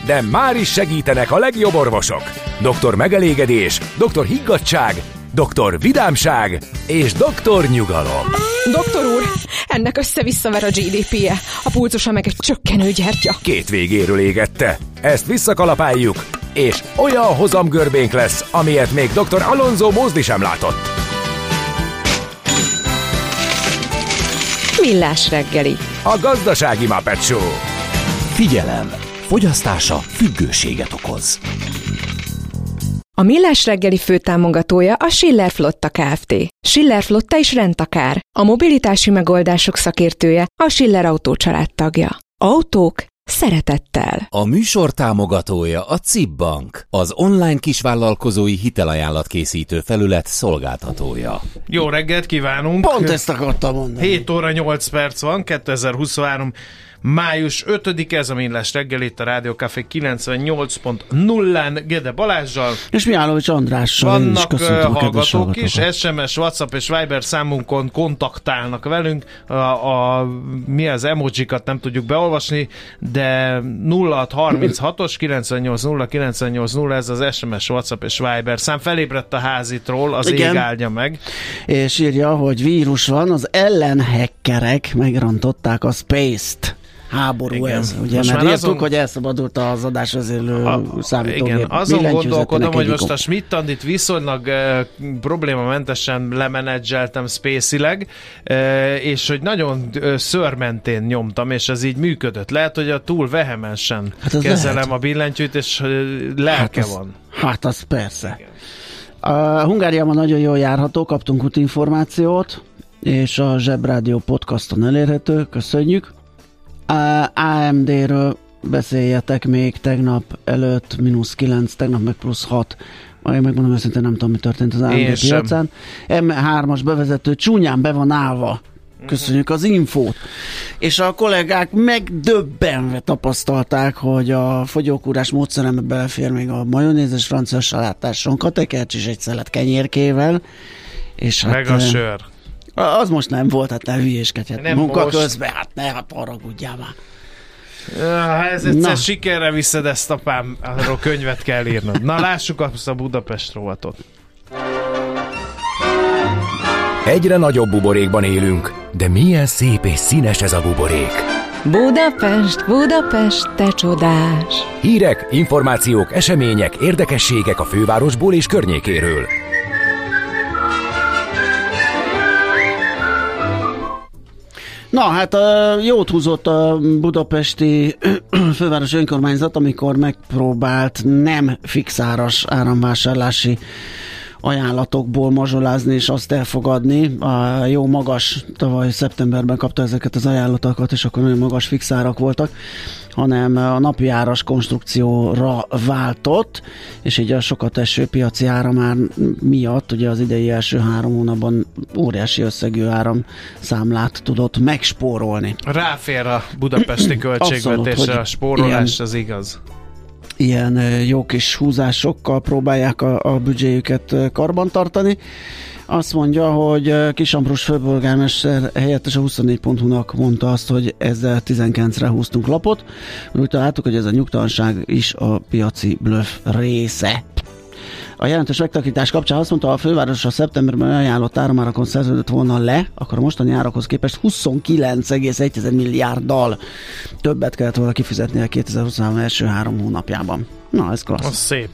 Speaker 5: De már is segítenek a legjobb orvosok. Doktor megelégedés, doktor higgadság, doktor vidámság és doktor nyugalom.
Speaker 1: Doktor úr, ennek össze-visszaver a GDP-je, a pulcosa meg egy csökkenő gyertya.
Speaker 5: Két végéről égette. Ezt visszakalapáljuk, és olyan hozamgörbénk lesz, amilyet még dr. Alonso Mózdi sem látott.
Speaker 1: Millás reggeli.
Speaker 5: A gazdasági Muppet Show.
Speaker 6: Figyelem! Fogyasztása függőséget okoz.
Speaker 1: A Millás reggeli főtámogatója a Schiller Flotta Kft. Schiller Flotta is rendtakár. A mobilitási megoldások szakértője a Schiller Autó tagja. Autók szeretettel.
Speaker 2: A műsor támogatója a CIP Bank, az online kisvállalkozói hitelajánlat készítő felület szolgáltatója.
Speaker 4: Jó reggelt kívánunk.
Speaker 3: pont ezt akartam mondani.
Speaker 4: 7 óra 8 perc van, 2023 május 5 ez a Millás reggel itt a Rádió Café 98.0-án Gede Balázsjal.
Speaker 3: És Mihálovics Andrással is
Speaker 4: Vannak
Speaker 3: a kedves
Speaker 4: hallgatók is. SMS, WhatsApp és Viber számunkon kontaktálnak velünk. A, a, mi az emojikat nem tudjuk beolvasni, de 0636-os 980 980 ez az SMS, WhatsApp és Viber szám. Felébredt a házitról, az
Speaker 3: Igen.
Speaker 4: ég áldja meg.
Speaker 3: És írja, hogy vírus van, az ellenhekkerek megrantották a Space-t. Háború
Speaker 4: Igen.
Speaker 3: ez, ugye,
Speaker 4: Most
Speaker 3: mert
Speaker 4: már azon-
Speaker 3: hogy elszabadult az adás vezérlő
Speaker 4: A-
Speaker 3: számítógép.
Speaker 4: Igen, azon gondolkodom, hogy most a
Speaker 3: ok.
Speaker 4: Schmidt-Andit viszonylag e, problémamentesen lemenedzseltem spaceileg, e, és hogy nagyon e, szörmentén nyomtam, és ez így működött. Lehet, hogy a túl vehemensen
Speaker 3: Hát
Speaker 4: kezelem
Speaker 3: lehet.
Speaker 4: a billentyűt, és e, lelke
Speaker 3: az,
Speaker 4: van.
Speaker 3: Hát az persze. A Hungáriában nagyon jól járható, kaptunk útinformációt, és a Zsebrádió podcaston elérhető, köszönjük. A AMD-ről beszéljetek még tegnap előtt, mínusz 9, tegnap meg plusz 6. Majd megmondom őszintén, nem tudom, mi történt az
Speaker 4: Én
Speaker 3: AMD
Speaker 4: sem.
Speaker 3: piacán. M3-as bevezető csúnyán be van állva. Köszönjük az infót. És a kollégák megdöbbenve tapasztalták, hogy a fogyókúrás módszerembe belefér még a majonézes francia salátás, sonkatekercs és egy szelet kenyérkével. És hát,
Speaker 4: Meg a sör.
Speaker 3: Az most nem volt, hát ne hülyéskedj.
Speaker 4: Nem
Speaker 3: Munka
Speaker 4: most.
Speaker 3: közben, hát ne hát haragudjál már.
Speaker 4: Ha ez egyszer
Speaker 3: Na.
Speaker 4: sikerre viszed ezt, apám, arról könyvet kell írnod. Na, lássuk azt a Budapest rovatot.
Speaker 5: Egyre nagyobb buborékban élünk, de milyen szép és színes ez a buborék.
Speaker 1: Budapest, Budapest, te csodás!
Speaker 5: Hírek, információk, események, érdekességek a fővárosból és környékéről.
Speaker 3: Na hát ö, jót húzott a budapesti főváros önkormányzat, amikor megpróbált nem fixáras áramvásárlási ajánlatokból mazsolázni és azt elfogadni. A jó magas, tavaly szeptemberben kapta ezeket az ajánlatokat, és akkor nagyon magas fixárak voltak, hanem a napi áras konstrukcióra váltott, és így a sokat eső piaci áramár miatt, ugye az idei első három hónapban óriási összegű áramszámlát tudott megspórolni.
Speaker 4: Ráfér a budapesti költségvetésre a spórolás,
Speaker 3: ilyen-
Speaker 4: az igaz.
Speaker 3: Ilyen jó kis húzásokkal próbálják a, a büdzséjüket karbantartani. Azt mondja, hogy Kisambrus főpolgármester helyettes a 24.hu-nak mondta azt, hogy ezzel 19-re húztunk lapot. Úgy találtuk, hogy ez a nyugtalanság is a piaci bluff része. A jelentős megtakítás kapcsán azt mondta, ha a főváros a szeptemberben ajánlott áramárakon szerződött volna le, akkor a mostani árakhoz képest 29,1 milliárddal többet kellett volna kifizetni a 2023 első három hónapjában. Na, ez klassz.
Speaker 4: Az szép.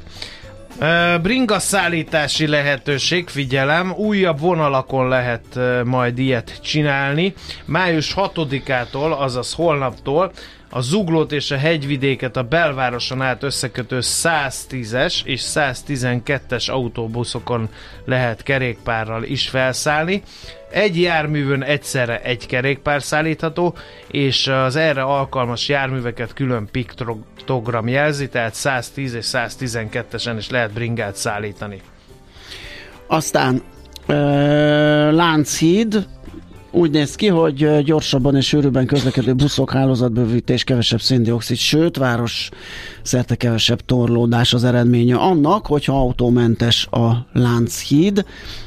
Speaker 4: Bringa szállítási lehetőség, figyelem, újabb vonalakon lehet majd ilyet csinálni. Május 6-ától, azaz holnaptól a Zuglót és a hegyvidéket a belvároson át összekötő 110-es és 112-es autóbuszokon lehet kerékpárral is felszállni. Egy járművön egyszerre egy kerékpár szállítható, és az erre alkalmas járműveket külön piktogram jelzi, tehát 110 és 112-esen is lehet bringát szállítani.
Speaker 3: Aztán ö, Lánchíd, úgy néz ki, hogy gyorsabban és sűrűbben közlekedő buszok hálózatbővítés, kevesebb széndiokszid, sőt, város szerte kevesebb torlódás az eredménye annak, hogyha autómentes a Lánchíd.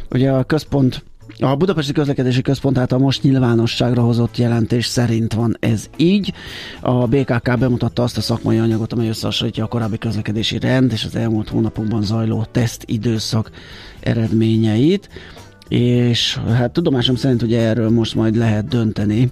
Speaker 3: Ugye a központ a Budapesti Közlekedési Központ által most nyilvánosságra hozott jelentés szerint van ez így. A BKK bemutatta azt a szakmai anyagot, amely összehasonlítja a korábbi közlekedési rend és az elmúlt hónapokban zajló teszt időszak eredményeit és hát tudomásom szerint ugye erről most majd lehet dönteni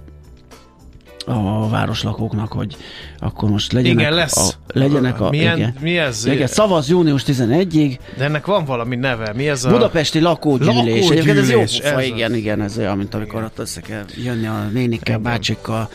Speaker 3: a városlakóknak, hogy akkor most legyenek
Speaker 4: igen, lesz.
Speaker 3: a, legyenek a,
Speaker 4: Milyen,
Speaker 3: igen,
Speaker 4: mi ez?
Speaker 3: igen, szavaz június 11-ig.
Speaker 4: De ennek van valami neve, mi ez a...
Speaker 3: Budapesti lakógyűlés.
Speaker 4: Lakógyűlés,
Speaker 3: Egyébként ez jó
Speaker 4: ez
Speaker 3: pofa,
Speaker 4: az.
Speaker 3: igen, igen, ez olyan, mint amikor ott össze kell jönni a nénikkel, bácsikkal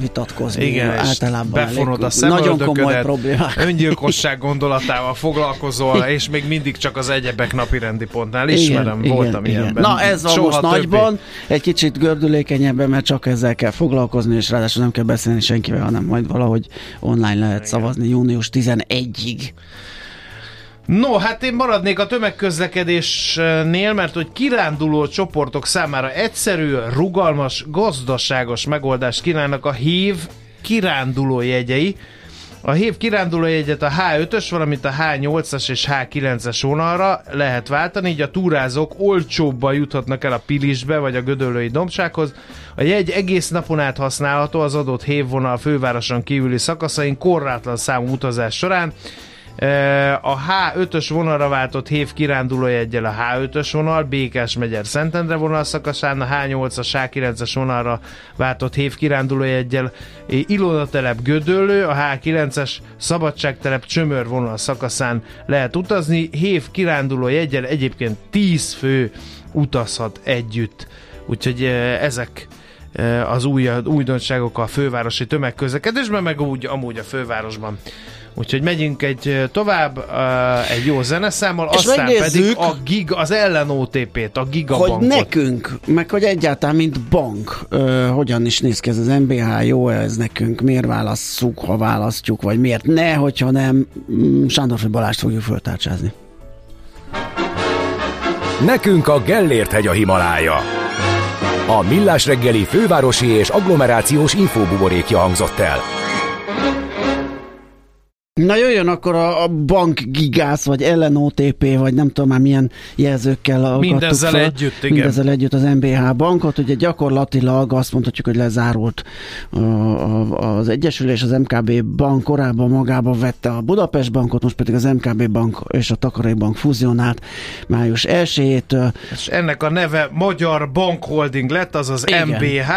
Speaker 3: vitatkozni.
Speaker 4: Igen,
Speaker 3: általában
Speaker 4: befonod a
Speaker 3: nagyon komoly problémák.
Speaker 4: öngyilkosság gondolatával foglalkozol, és még mindig csak az egyebek napi rendi pontnál. Ismerem,
Speaker 3: igen,
Speaker 4: voltam
Speaker 3: igen,
Speaker 4: ilyenben.
Speaker 3: Na ez a
Speaker 4: Soha
Speaker 3: most
Speaker 4: többé.
Speaker 3: nagyban, egy kicsit gördülékenyebben, mert csak ezzel kell foglalkozni, és ráadásul nem kell beszélni senkivel, hanem majd valahogy online lehet szavazni június 11-ig.
Speaker 4: No, hát én maradnék a tömegközlekedésnél, mert hogy kiránduló csoportok számára egyszerű, rugalmas, gazdaságos megoldást kínálnak a hív kiránduló jegyei. A hív kiránduló jegyet a H5-ös, valamint a H8-as és H9-es vonalra lehet váltani, így a túrázók olcsóbban juthatnak el a Pilisbe vagy a Gödöllői dombsághoz. A jegy egész napon át használható az adott hévvonal fővároson kívüli szakaszain korlátlan számú utazás során. A H5-ös vonalra váltott hév kirándulójeggyel a H5-ös vonal, Békás megyer Szentendre vonal szakaszán, a H8-as, H9-es vonalra váltott hév kirándulójeggyel Ilona telep Gödöllő, a H9-es Szabadságtelep Csömör vonal szakaszán lehet utazni, hév kirándulójeggyel egyébként 10 fő utazhat együtt. Úgyhogy ezek az új, újdonságok a fővárosi tömegközlekedésben, meg úgy amúgy a fővárosban. Úgyhogy megyünk egy tovább, uh, egy jó zeneszámmal,
Speaker 3: És
Speaker 4: aztán pedig a gig, az ellen OTP-t, a
Speaker 3: Hogy
Speaker 4: gigabankot.
Speaker 3: nekünk, meg hogy egyáltalán, mint bank, ö, hogyan is néz ki ez az MBH, jó ez nekünk, miért válasszuk, ha választjuk, vagy miért ne, hogyha nem, mm, Sándorfi Balást fogjuk föltárcsázni.
Speaker 5: Nekünk a Gellért hegy a Himalája. A Millás reggeli fővárosi és agglomerációs infóbuborékja hangzott el.
Speaker 3: Na jöjjön akkor a, a bank gigász, vagy ellen OTP, vagy nem tudom már milyen jelzőkkel akartuk
Speaker 4: Mindezzel
Speaker 3: fel.
Speaker 4: együtt, igen.
Speaker 3: Mindezzel együtt az MBH bankot, ugye gyakorlatilag azt mondhatjuk, hogy lezárult a, a, az Egyesülés, az MKB bank korábban magába vette a Budapest bankot, most pedig az MKB bank és a Takarékbank fuzionált május 1-től.
Speaker 4: És ennek a neve Magyar Bank Holding lett, azaz
Speaker 3: Igen.
Speaker 4: MBH,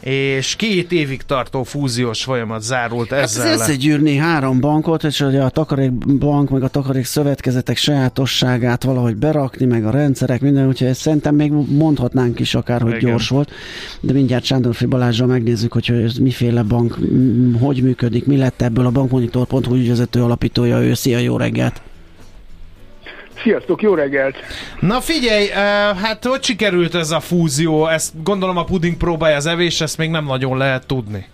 Speaker 4: és két évig tartó fúziós folyamat zárult
Speaker 3: Ez
Speaker 4: ezzel. le.
Speaker 3: összegyűrni három bankot, és ugye a Takarékbank, meg a Takarék Szövetkezetek sajátosságát valahogy berakni, meg a rendszerek, minden, úgyhogy ezt szerintem még mondhatnánk is akár, hogy
Speaker 4: Igen.
Speaker 3: gyors volt. De mindjárt Sándorfi Balázsral megnézzük, hogy ez miféle bank, hogy működik, mi lett ebből a bankmonitor.hu ügyvezető alapítója, ő, szia, jó reggelt!
Speaker 7: Sziasztok, jó reggelt!
Speaker 4: Na figyelj, hát hogy sikerült ez a fúzió? Ezt gondolom a puding próbálja az evés, ezt még nem nagyon lehet tudni.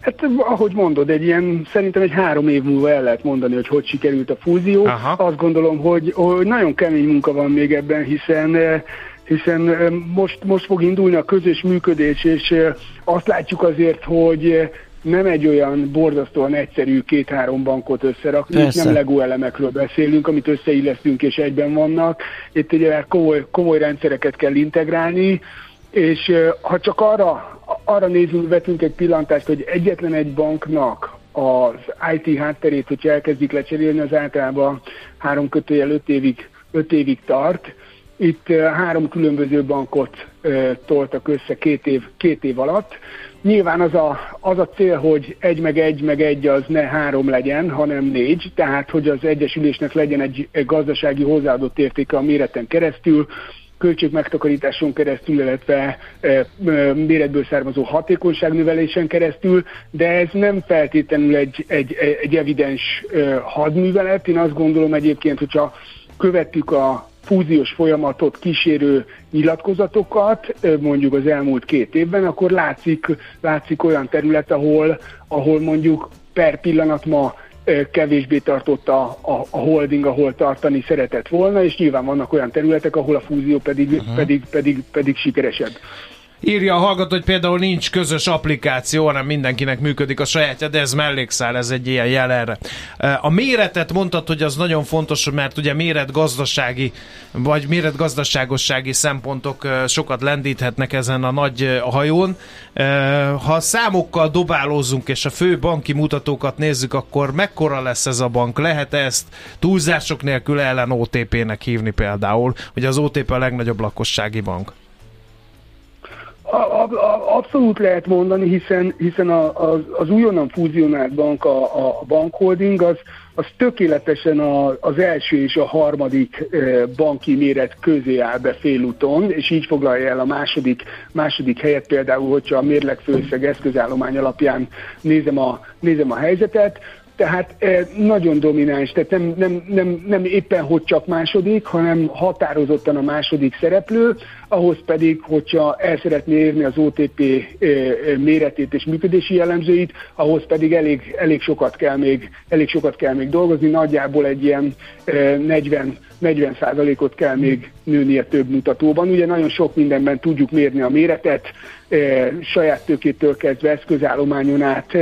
Speaker 7: Hát ahogy mondod, egy ilyen, szerintem egy három év múlva el lehet mondani, hogy hogy sikerült a fúzió.
Speaker 4: Aha.
Speaker 7: Azt gondolom, hogy, hogy nagyon kemény munka van még ebben, hiszen hiszen most, most fog indulni a közös működés, és azt látjuk azért, hogy nem egy olyan borzasztóan egyszerű két-három bankot összerakni,
Speaker 3: Persze.
Speaker 7: nem Lego elemekről beszélünk, amit összeillesztünk és egyben vannak. Itt ugye komoly, komoly rendszereket kell integrálni, és ha csak arra, arra nézünk, vetünk egy pillantást, hogy egyetlen egy banknak az IT hátterét, hogyha elkezdik lecserélni, az általában három kötőjel öt évig, öt évig tart. Itt három különböző bankot toltak össze két év, két év alatt. Nyilván az a, az a cél, hogy egy meg egy meg egy az ne három legyen, hanem négy, tehát hogy az egyesülésnek legyen egy, gazdasági hozzáadott értéke a méreten keresztül, költségmegtakarításon keresztül, illetve méretből származó hatékonyságnövelésen keresztül, de ez nem feltétlenül egy, egy, egy evidens hadművelet. Én azt gondolom egyébként, hogyha követtük a fúziós folyamatot kísérő nyilatkozatokat, mondjuk az elmúlt két évben, akkor látszik, látszik olyan terület, ahol, ahol mondjuk per pillanat ma kevésbé tartott a, a, a holding, ahol tartani szeretett volna, és nyilván vannak olyan területek, ahol a fúzió pedig, uh-huh. pedig, pedig, pedig sikeresebb.
Speaker 4: Írja a hallgató, hogy például nincs közös applikáció, hanem mindenkinek működik a sajátja, de ez mellékszál, ez egy ilyen jel erre. A méretet mondtad, hogy az nagyon fontos, mert ugye méretgazdasági, vagy méretgazdaságossági szempontok sokat lendíthetnek ezen a nagy hajón. Ha számokkal dobálózunk, és a fő banki mutatókat nézzük, akkor mekkora lesz ez a bank? Lehet ezt túlzások nélkül ellen OTP-nek hívni például, hogy az OTP a legnagyobb lakossági bank?
Speaker 7: Abszolút lehet mondani, hiszen, hiszen a, az, az újonnan fúzionált bank, a, a bankholding, az, az tökéletesen a, az első és a harmadik banki méret közé áll be félúton, és így foglalja el a második, második helyet. Például, hogyha a mérlegfőszeg eszközállomány alapján nézem a, nézem a helyzetet tehát eh, nagyon domináns, tehát nem, nem, nem, nem éppen hogy csak második, hanem határozottan a második szereplő, ahhoz pedig, hogyha el szeretné érni az OTP eh, eh, méretét és működési jellemzőit, ahhoz pedig elég, elég, sokat kell még, elég sokat kell még dolgozni, nagyjából egy ilyen 40 40 ot kell még nőnie több mutatóban. Ugye nagyon sok mindenben tudjuk mérni a méretet, saját tőkétől kezdve eszközállományon át,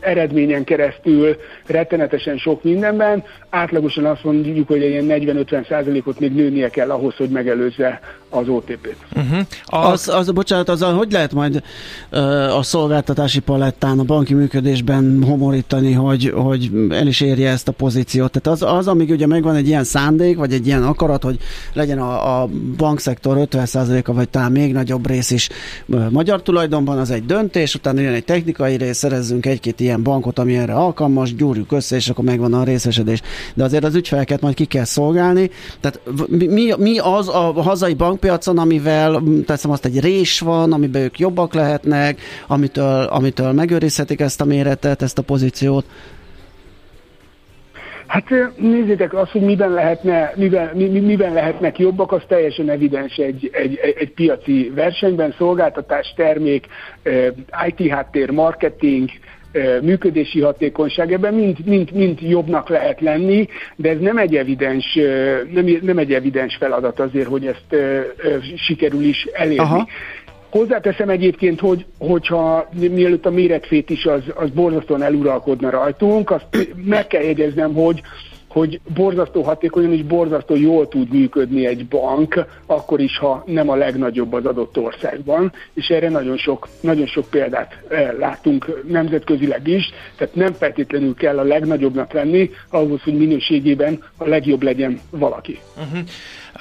Speaker 7: eredményen keresztül rettenetesen sok mindenben. Átlagosan azt mondjuk, hogy egy ilyen 40-50 százalékot még nőnie kell ahhoz, hogy megelőzze az OTP-t.
Speaker 3: Uh-huh. A... Az, az, bocsánat, az, hogy lehet majd uh, a szolgáltatási palettán, a banki működésben homorítani, hogy, hogy el is érje ezt a pozíciót? Tehát az, az, amíg ugye megvan egy ilyen szándék, vagy egy ilyen akarat, hogy legyen a, a bankszektor 50%-a, vagy talán még nagyobb rész is magyar tulajdonban, az egy döntés, utána jön egy technikai rész, szerezzünk egy-két ilyen bankot, ami erre alkalmas, gyúrjuk össze, és akkor megvan a részesedés. De azért az ügyfeleket majd ki kell szolgálni. Tehát mi, mi az a hazai bank piacon, amivel teszem azt egy rés van, amiben ők jobbak lehetnek, amitől, amitől megőrizhetik ezt a méretet, ezt a pozíciót?
Speaker 7: Hát nézzétek, az, hogy miben, lehetne, miben, mi, miben lehetnek jobbak, az teljesen evidens egy, egy, egy piaci versenyben, szolgáltatás, termék, IT háttér, marketing, működési hatékonyság, ebben mind, mind, mind jobbnak lehet lenni, de ez nem egy evidens, nem, nem egy evidens feladat azért, hogy ezt sikerül is elérni. Aha. Hozzáteszem egyébként, hogy, hogyha mielőtt a méretfét is az, az borzasztóan eluralkodna rajtunk, azt meg kell jegyeznem, hogy hogy borzasztó hatékonyan és borzasztó jól tud működni egy bank, akkor is, ha nem a legnagyobb az adott országban, és erre nagyon sok, nagyon sok példát eh, látunk nemzetközileg is, tehát nem feltétlenül kell a legnagyobbnak lenni, ahhoz, hogy minőségében a legjobb legyen valaki. Uh-huh.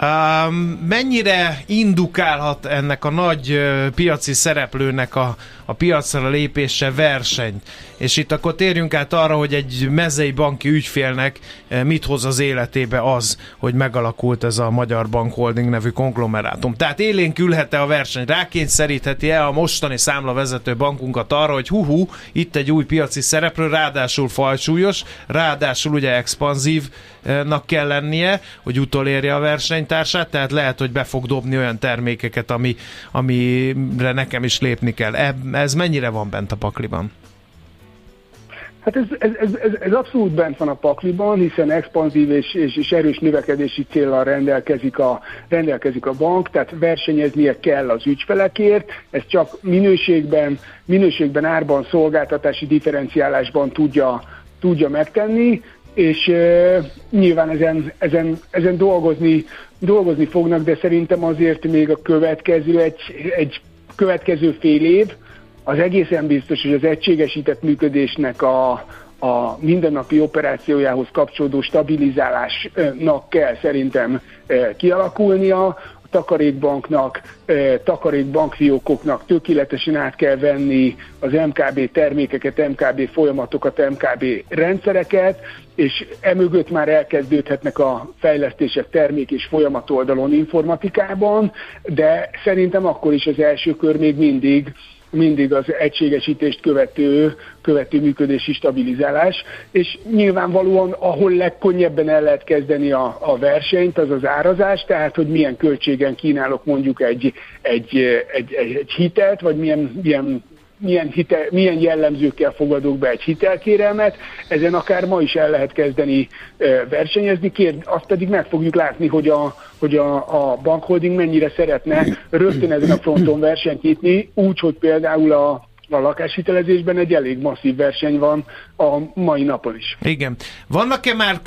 Speaker 4: Um, mennyire indukálhat ennek a nagy uh, piaci szereplőnek a, a piacra lépése verseny? És itt akkor térjünk át arra, hogy egy mezei banki ügyfélnek uh, mit hoz az életébe az, hogy megalakult ez a Magyar Bank Holding nevű konglomerátum. Tehát élénkülhet-e a verseny? Rákényszerítheti-e a mostani számlavezető bankunkat arra, hogy hú, itt egy új piaci szereplő, ráadásul fajsúlyos, ráadásul ugye expanzívnak kell lennie, hogy utolérje a versenyt, versenytársát, tehát lehet, hogy be fog dobni olyan termékeket, ami, amire nekem is lépni kell. Ez mennyire van bent a pakliban?
Speaker 7: Hát ez, ez, ez, ez, ez abszolút bent van a pakliban, hiszen expanzív és, és, és erős növekedési célral rendelkezik a, rendelkezik a bank, tehát versenyeznie kell az ügyfelekért, ez csak minőségben, minőségben árban, szolgáltatási differenciálásban tudja, tudja megtenni, és uh, nyilván ezen, ezen, ezen dolgozni, dolgozni fognak, de szerintem azért még a következő egy, egy következő fél év az egészen biztos, hogy az egységesített működésnek a, a mindennapi operációjához kapcsolódó stabilizálásnak kell szerintem kialakulnia. A takarékbanknak, takarékbankfiókoknak tökéletesen át kell venni az MKB termékeket, MKB folyamatokat, MKB rendszereket, és emögött már elkezdődhetnek a fejlesztések termék és folyamat oldalon informatikában, de szerintem akkor is az első kör még mindig mindig az egységesítést követő, követő működési stabilizálás, és nyilvánvalóan ahol legkönnyebben el lehet kezdeni a, a versenyt, az az árazás, tehát hogy milyen költségen kínálok mondjuk egy, egy, egy, egy, egy hitelt, vagy milyen, milyen milyen, hitel, milyen jellemzőkkel fogadok be egy hitelkérelmet, ezen akár ma is el lehet kezdeni versenyezni, kér, azt pedig meg fogjuk látni, hogy a, hogy a, a bankholding mennyire szeretne rögtön ezen a fronton versenyt nyitni, úgy, hogy például a a lakáshitelezésben egy elég masszív verseny van a mai napon is.
Speaker 4: Igen. Vannak-e már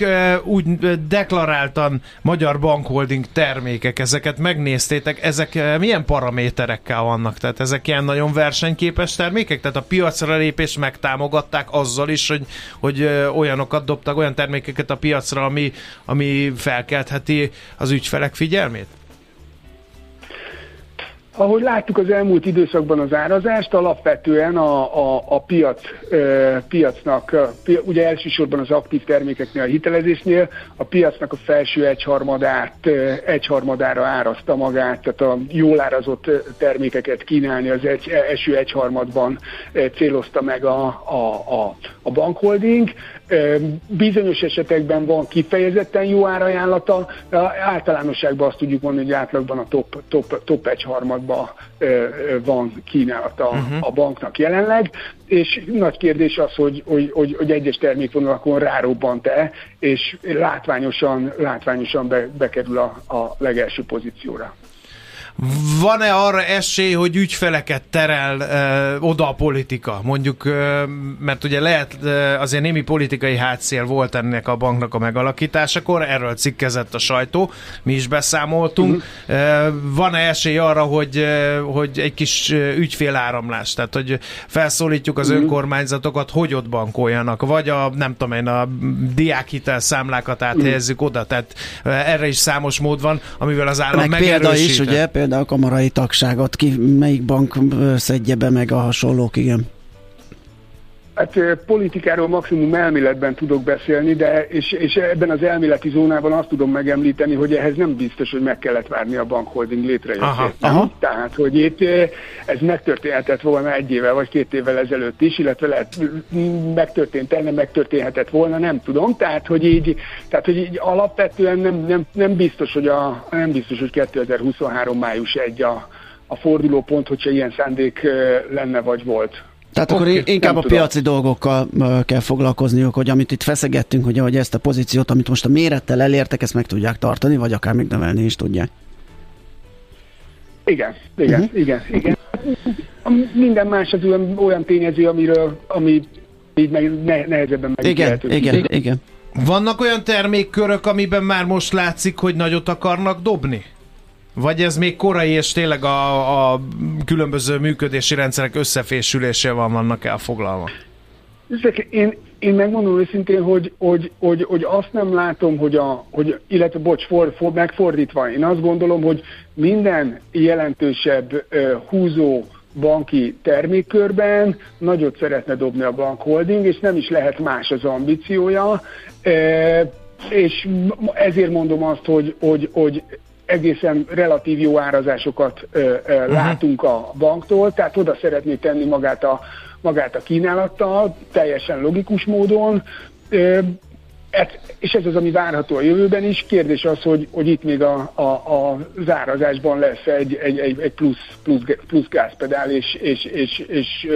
Speaker 4: úgy deklaráltan magyar bankholding termékek, ezeket megnéztétek, ezek milyen paraméterekkel vannak? Tehát ezek ilyen nagyon versenyképes termékek? Tehát a piacra lépés megtámogatták azzal is, hogy, hogy olyanokat dobtak, olyan termékeket a piacra, ami, ami felkeltheti az ügyfelek figyelmét?
Speaker 7: Ahogy láttuk az elmúlt időszakban az árazást, alapvetően a, a, a piac, e, piacnak, pia, ugye elsősorban az aktív termékeknél, a hitelezésnél, a piacnak a felső egyharmadát, egyharmadára árazta magát, tehát a jól árazott termékeket kínálni az egy, eső egyharmadban célozta meg a, a, a, a bankholding. Bizonyos esetekben van kifejezetten jó árajánlata, általánosságban azt tudjuk mondani, hogy átlagban a top, top, top egy harmadban van kínálata uh-huh. a banknak jelenleg, és nagy kérdés az, hogy, hogy, hogy, hogy egyes termékvonalakon rárobbant-e, és látványosan, látványosan be, bekerül a, a legelső pozícióra.
Speaker 4: Van-e arra esély, hogy ügyfeleket terel ö, oda a politika? Mondjuk, ö, mert ugye lehet ö, azért némi politikai hátszél volt ennek a banknak a megalakításakor, erről cikkezett a sajtó, mi is beszámoltunk. Uh-huh. Van-e esély arra, hogy, ö, hogy egy kis ügyféláramlás, tehát hogy felszólítjuk az uh-huh. önkormányzatokat, hogy ott bankoljanak, vagy a, nem tudom én, a diákhitel számlákat áthelyezzük uh-huh. oda, tehát erre is számos mód van, amivel az állam
Speaker 3: Meg példa is, ugye, például a kamarai tagságot, ki, melyik bank szedje be meg a hasonlók, igen.
Speaker 7: Hát politikáról maximum elméletben tudok beszélni, de és, és ebben az elméleti zónában azt tudom megemlíteni, hogy ehhez nem biztos, hogy meg kellett várni a bankholding létrejöttét. Tehát, hogy itt ez megtörténhetett volna egy évvel vagy két évvel ezelőtt is, illetve lehet megtörtént, nem megtörténhetett volna, nem tudom. Tehát, hogy így, tehát, hogy így alapvetően nem, nem, nem, biztos, hogy a, nem biztos, hogy 2023 május 1 a, a fordulópont, hogyha ilyen szándék lenne vagy volt.
Speaker 3: Tehát okay, akkor inkább a tudom. piaci dolgokkal kell foglalkozniuk, hogy amit itt feszegettünk, hogy, hogy ezt a pozíciót, amit most a mérettel elértek, ezt meg tudják tartani, vagy akár még növelni is tudják.
Speaker 7: Igen, igen, uh-huh. igen, igen. Minden más az olyan, olyan tényező, amiről, ami így meg, ne, nehezebben meg
Speaker 3: igen, igen, igen.
Speaker 4: Vannak olyan termékkörök, amiben már most látszik, hogy nagyot akarnak dobni? Vagy ez még korai, és tényleg a, a különböző működési rendszerek összefésülése van, vannak elfoglalva?
Speaker 7: Én, én megmondom őszintén, hogy, hogy, hogy, hogy azt nem látom, hogy a, hogy, illetve bocs, for, for, megfordítva, én azt gondolom, hogy minden jelentősebb uh, húzó banki termékkörben nagyot szeretne dobni a bankholding, és nem is lehet más az ambíciója. Uh, és ezért mondom azt, hogy, hogy, hogy egészen relatív jó árazásokat ö, ö, uh-huh. látunk a banktól, tehát oda szeretné tenni magát a, magát a kínálattal, teljesen logikus módon. Ö, ez, és ez az, ami várható a jövőben is. Kérdés az, hogy, hogy itt még a, a, a zárazásban lesz egy, egy, egy, egy plusz, plusz, plusz gázpedál, és, és, és, és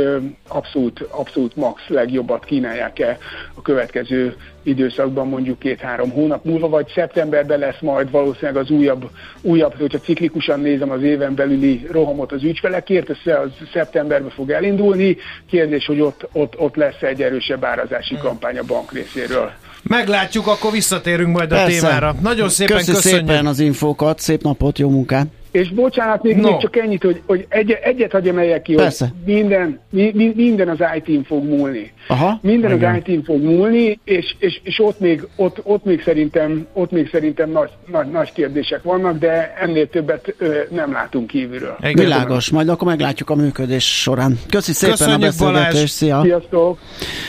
Speaker 7: abszolút, abszolút max legjobbat kínálják-e a következő időszakban, mondjuk két-három hónap múlva, vagy szeptemberben lesz majd valószínűleg az újabb, újabb hogyha ciklikusan nézem az éven belüli rohamot az ügyfelekért, ez az szeptemberben fog elindulni. Kérdés, hogy ott, ott, ott lesz egy erősebb árazási kampány a bank részéről.
Speaker 4: Meglátjuk, akkor visszatérünk majd Persze. a témára. Nagyon szépen Köszi
Speaker 3: köszönjük. szépen az infókat, szép napot, jó munkát!
Speaker 7: És bocsánat, még,
Speaker 4: No.
Speaker 7: még csak ennyit, hogy, hogy egy, egyet hagyj emeljek ki,
Speaker 3: Persze.
Speaker 7: hogy minden, mi, mi, minden az IT-n fog múlni.
Speaker 3: Aha.
Speaker 7: Minden
Speaker 4: Igen.
Speaker 7: az IT-n fog múlni, és, és, és ott, még, ott, ott még szerintem, ott még szerintem nagy, nagy, nagy kérdések vannak, de ennél többet ö, nem látunk kívülről.
Speaker 4: Igen.
Speaker 3: Világos, majd akkor meglátjuk a működés során. Köszi szépen
Speaker 4: Köszönjük,
Speaker 3: a beszélgetést,
Speaker 4: Balázs.
Speaker 3: szia!
Speaker 7: Sziasztok!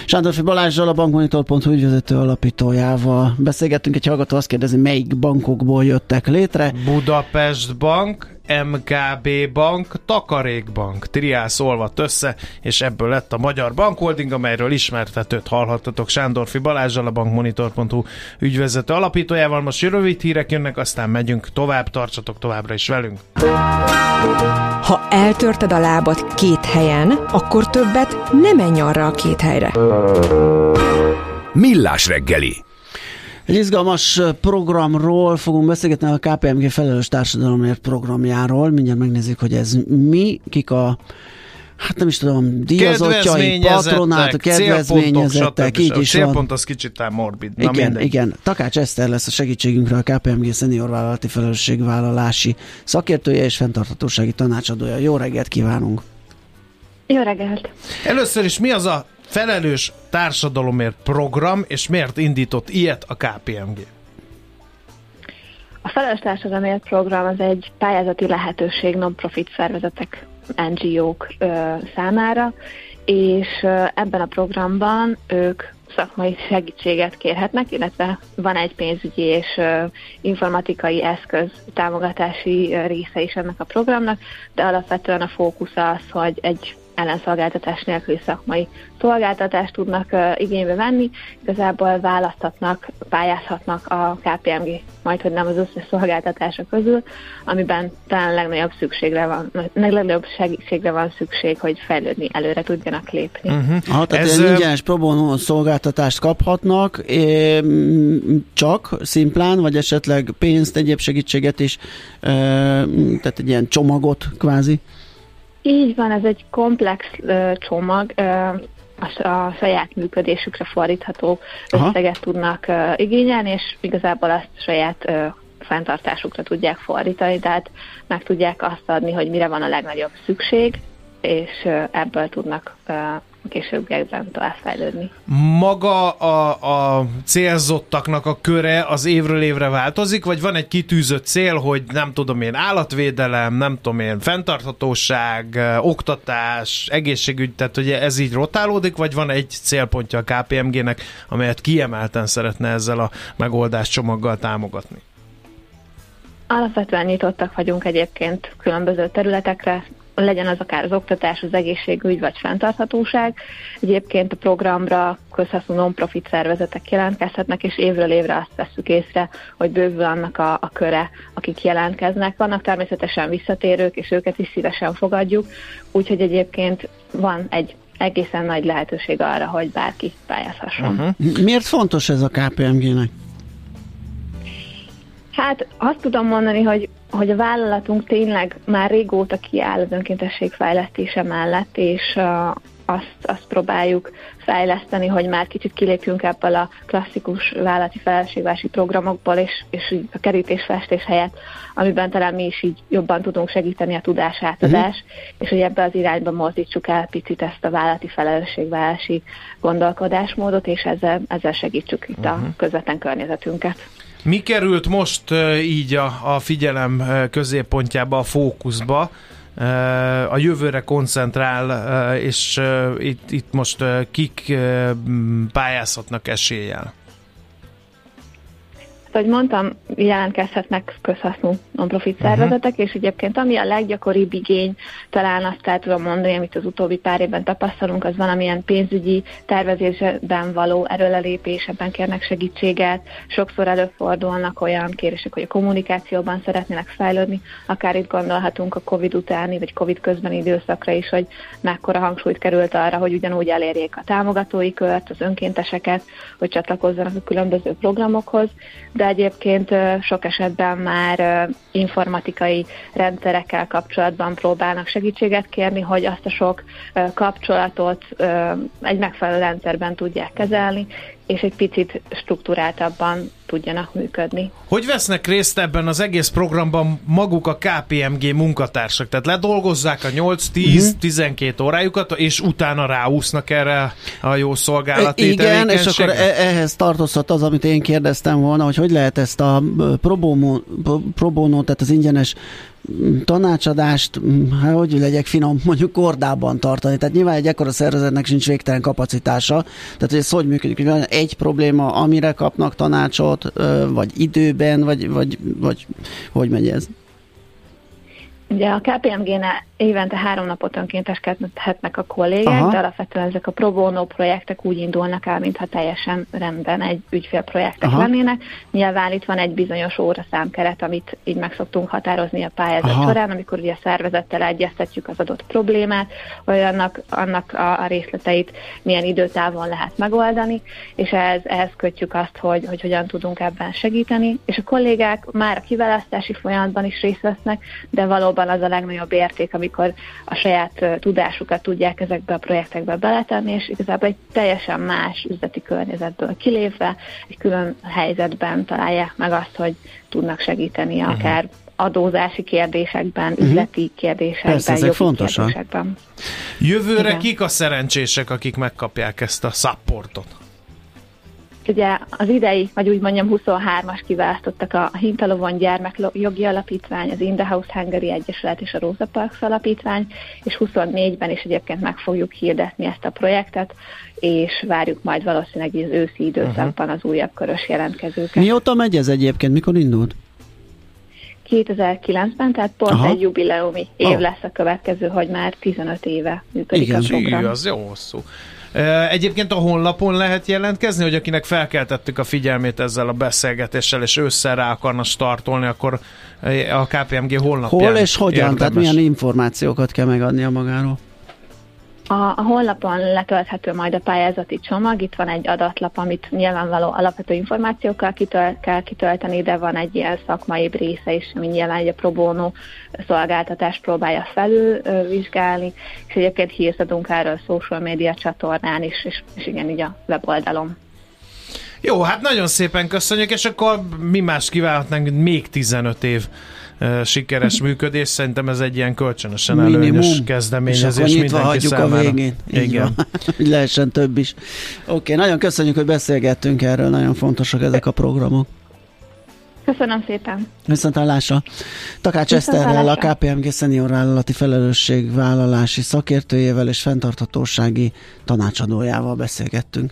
Speaker 3: Sándorfi Balázsral, a bankmonitor.hu ügyvezető alapítójával beszélgettünk, egy hallgató azt kérdezi, melyik bankokból jöttek létre.
Speaker 4: Budapest Bank, MKB Bank, Takarékbank, Triász olvadt össze, és ebből lett a Magyar Bankholding, amelyről ismertetőt hallhattatok Sándorfi Balázsral, a bankmonitor.hu ügyvezető alapítójával. Most rövid hírek jönnek, aztán megyünk tovább, tartsatok továbbra is velünk.
Speaker 1: Ha eltörted a lábad két helyen, akkor többet nem menj arra a két helyre.
Speaker 5: Millás reggeli.
Speaker 3: Egy izgalmas programról fogunk beszélgetni a KPMG felelős társadalomért programjáról. Mindjárt megnézzük, hogy ez mi, kik a hát nem is tudom, díjazottjai, patronát, a kedvezményezettek, így is van.
Speaker 4: Célpont az kicsit ám morbid. Na
Speaker 3: Igen,
Speaker 4: mindegy.
Speaker 3: igen. Takács Eszter lesz a segítségünkre a KPMG senior vállalati felelősségvállalási szakértője és fenntarthatósági tanácsadója. Jó reggelt kívánunk!
Speaker 8: Jó reggelt!
Speaker 4: Először is mi az a felelős társadalomért program, és miért indított ilyet a KPMG?
Speaker 8: A Felelős Társadalomért program az egy pályázati lehetőség non-profit szervezetek, NGO-k ö, számára, és ö, ebben a programban ők szakmai segítséget kérhetnek, illetve van egy pénzügyi és ö, informatikai eszköz támogatási része is ennek a programnak, de alapvetően a fókusz az, hogy egy ellenszolgáltatás nélküli szakmai szolgáltatást tudnak igénybe venni, igazából választhatnak, pályázhatnak a KPMG, majd hogy nem az összes szolgáltatása közül, amiben talán legnagyobb szükségre van, legnagyobb segítségre van szükség, hogy fejlődni, előre tudjanak lépni.
Speaker 4: Uh-huh.
Speaker 3: Aha, tehát
Speaker 4: Ez,
Speaker 3: ingyenes pro bono szolgáltatást kaphatnak, csak szimplán, vagy esetleg pénzt, egyéb segítséget is, tehát egy ilyen csomagot kvázi.
Speaker 8: Így van, ez egy komplex ö, csomag, ö, a, a saját működésükre fordítható
Speaker 3: Aha.
Speaker 8: összeget tudnak ö, igényelni, és igazából azt saját ö, fenntartásukra tudják fordítani, tehát meg tudják azt adni, hogy mire van a legnagyobb szükség, és ebből tudnak a későbbiekben továbbfejlődni.
Speaker 4: Maga a, a célzottaknak a köre az évről évre változik, vagy van egy kitűzött cél, hogy nem tudom én, állatvédelem, nem tudom én, fenntarthatóság, oktatás, egészségügy, tehát ugye ez így rotálódik, vagy van egy célpontja a KPMG-nek, amelyet kiemelten szeretne ezzel a megoldás csomaggal támogatni?
Speaker 8: Alapvetően nyitottak vagyunk egyébként különböző területekre, legyen az akár az oktatás, az egészségügy vagy fenntarthatóság. Egyébként a programra közhasznú non-profit szervezetek jelentkezhetnek, és évről évre azt vesszük észre, hogy bővül annak a, a köre, akik jelentkeznek. Vannak természetesen visszatérők, és őket is szívesen fogadjuk, úgyhogy egyébként van egy egészen nagy lehetőség arra, hogy bárki pályázhasson. Uh-huh.
Speaker 3: Miért fontos ez a KPMG-nek?
Speaker 8: Hát azt tudom mondani, hogy, hogy a vállalatunk tényleg már régóta kiáll az önkéntesség fejlesztése mellett, és uh, azt, azt próbáljuk fejleszteni, hogy már kicsit kilépjünk ebből a klasszikus vállalati felelősségvási programokból, és, és a kerítésfestés helyett, amiben talán mi is így jobban tudunk segíteni a tudásátadás, uh-huh. és hogy ebbe az irányba mozdítsuk el picit ezt a vállalati felelősségvállalási gondolkodásmódot, és ezzel, ezzel segítsük itt uh-huh. a közvetlen környezetünket.
Speaker 4: Mi került most így a, a figyelem középpontjába, a fókuszba? A jövőre koncentrál, és itt, itt most kik pályázhatnak eséllyel?
Speaker 8: Ahogy mondtam, jelentkezhetnek közhasznú non-profit szervezetek, uh-huh. és egyébként ami a leggyakoribb igény, talán azt el tudom mondani, amit az utóbbi pár évben tapasztalunk, az valamilyen pénzügyi tervezésben való erőlelépés, ebben kérnek segítséget. Sokszor előfordulnak olyan kérések, hogy a kommunikációban szeretnének fejlődni, akár itt gondolhatunk a COVID utáni, vagy COVID közbeni időszakra is, hogy mekkora hangsúlyt került arra, hogy ugyanúgy elérjék a támogatói kört, az önkénteseket, hogy csatlakozzanak a különböző programokhoz, de egyébként sok esetben már informatikai rendszerekkel kapcsolatban próbálnak segítséget kérni, hogy azt a sok kapcsolatot egy megfelelő rendszerben tudják kezelni, és egy picit struktúráltabban tudjanak működni.
Speaker 4: Hogy vesznek részt ebben az egész programban maguk a KPMG munkatársak? Tehát ledolgozzák a 8-10-12 uh-huh. órájukat, és utána ráúsznak erre a jó szolgálati
Speaker 3: Igen, és akkor e- ehhez tartozhat az, amit én kérdeztem volna, hogy hogy lehet ezt a probono, probono tehát az ingyenes tanácsadást, hát hogy legyek finom, mondjuk kordában tartani. Tehát nyilván egy ekkora szervezetnek sincs végtelen kapacitása. Tehát, hogy ez hogy működik? Hogy van egy probléma, amire kapnak tanácsot, vagy időben, vagy, vagy, vagy hogy megy ez?
Speaker 8: Ugye a KPMG-nál évente három napot önkénteskedhetnek a kollégák, Aha. de alapvetően ezek a pro bono projektek úgy indulnak el, mintha teljesen rendben egy ügyfélprojektek Aha. lennének. Nyilván itt van egy bizonyos óraszámkeret, amit így meg szoktunk határozni a pályázat Aha. során, amikor ugye a szervezettel egyeztetjük az adott problémát, vagy annak, annak a, a részleteit milyen időtávon lehet megoldani, és ehhez, ehhez kötjük azt, hogy, hogy hogyan tudunk ebben segíteni, és a kollégák már a kiválasztási folyamatban is részt vesznek, de valóban az a legnagyobb érték, ami amikor a saját tudásukat tudják ezekbe a projektekbe beletenni, és igazából egy teljesen más üzleti környezetből kilépve, egy külön helyzetben találják meg azt, hogy tudnak segíteni uh-huh. akár adózási kérdésekben, uh-huh. üzleti kérdésekben, Persze,
Speaker 3: jogi fontosak. kérdésekben.
Speaker 4: Jövőre Igen. kik a szerencsések, akik megkapják ezt a supportot?
Speaker 8: Ugye az idei, vagy úgy mondjam 23-as kiválasztottak a Hintalovon Gyermekjogi Alapítvány, az In the House Hungary Egyesület és a Rosa Parks Alapítvány, és 24-ben is egyébként meg fogjuk hirdetni ezt a projektet, és várjuk majd valószínűleg az őszi időszakban az újabb körös jelentkezőket.
Speaker 3: Mióta megy ez egyébként? Mikor indult?
Speaker 8: 2009-ben, tehát pont Aha. egy jubileumi év oh. lesz a következő, hogy már 15 éve működik Igen. a program.
Speaker 4: az jó hosszú. Egyébként a honlapon lehet jelentkezni, hogy akinek felkeltettük a figyelmét ezzel a beszélgetéssel, és ősszel rá akarna startolni, akkor a KPMG honlapján
Speaker 3: Hol és hogyan? Érdemes. Tehát milyen információkat kell megadnia magáról?
Speaker 8: A, a honlapon letölthető majd a pályázati csomag, itt van egy adatlap, amit nyilvánvaló alapvető információkkal kitöl, kell kitölteni, de van egy ilyen szakmai része is, ami nyilván egy a pro bono szolgáltatást próbálja felül vizsgálni, és egyébként hírt erről a social media csatornán is, és, és igen, így a weboldalon.
Speaker 4: Jó, hát nagyon szépen köszönjük, és akkor mi más kívánhatnánk, még 15 év sikeres működés. Szerintem ez egy ilyen kölcsönösen Minimum. előnyös kezdeményezés és
Speaker 3: mindenki hagyjuk számára. a végén. Így Igen. hogy lehessen több is. Oké, okay, nagyon köszönjük, hogy beszélgettünk erről, nagyon fontosak ezek a programok.
Speaker 8: Köszönöm szépen.
Speaker 3: Viszont hallásra. Takács Eszterrel, a KPMG szenior vállalati felelősségvállalási szakértőjével és fenntarthatósági tanácsadójával beszélgettünk.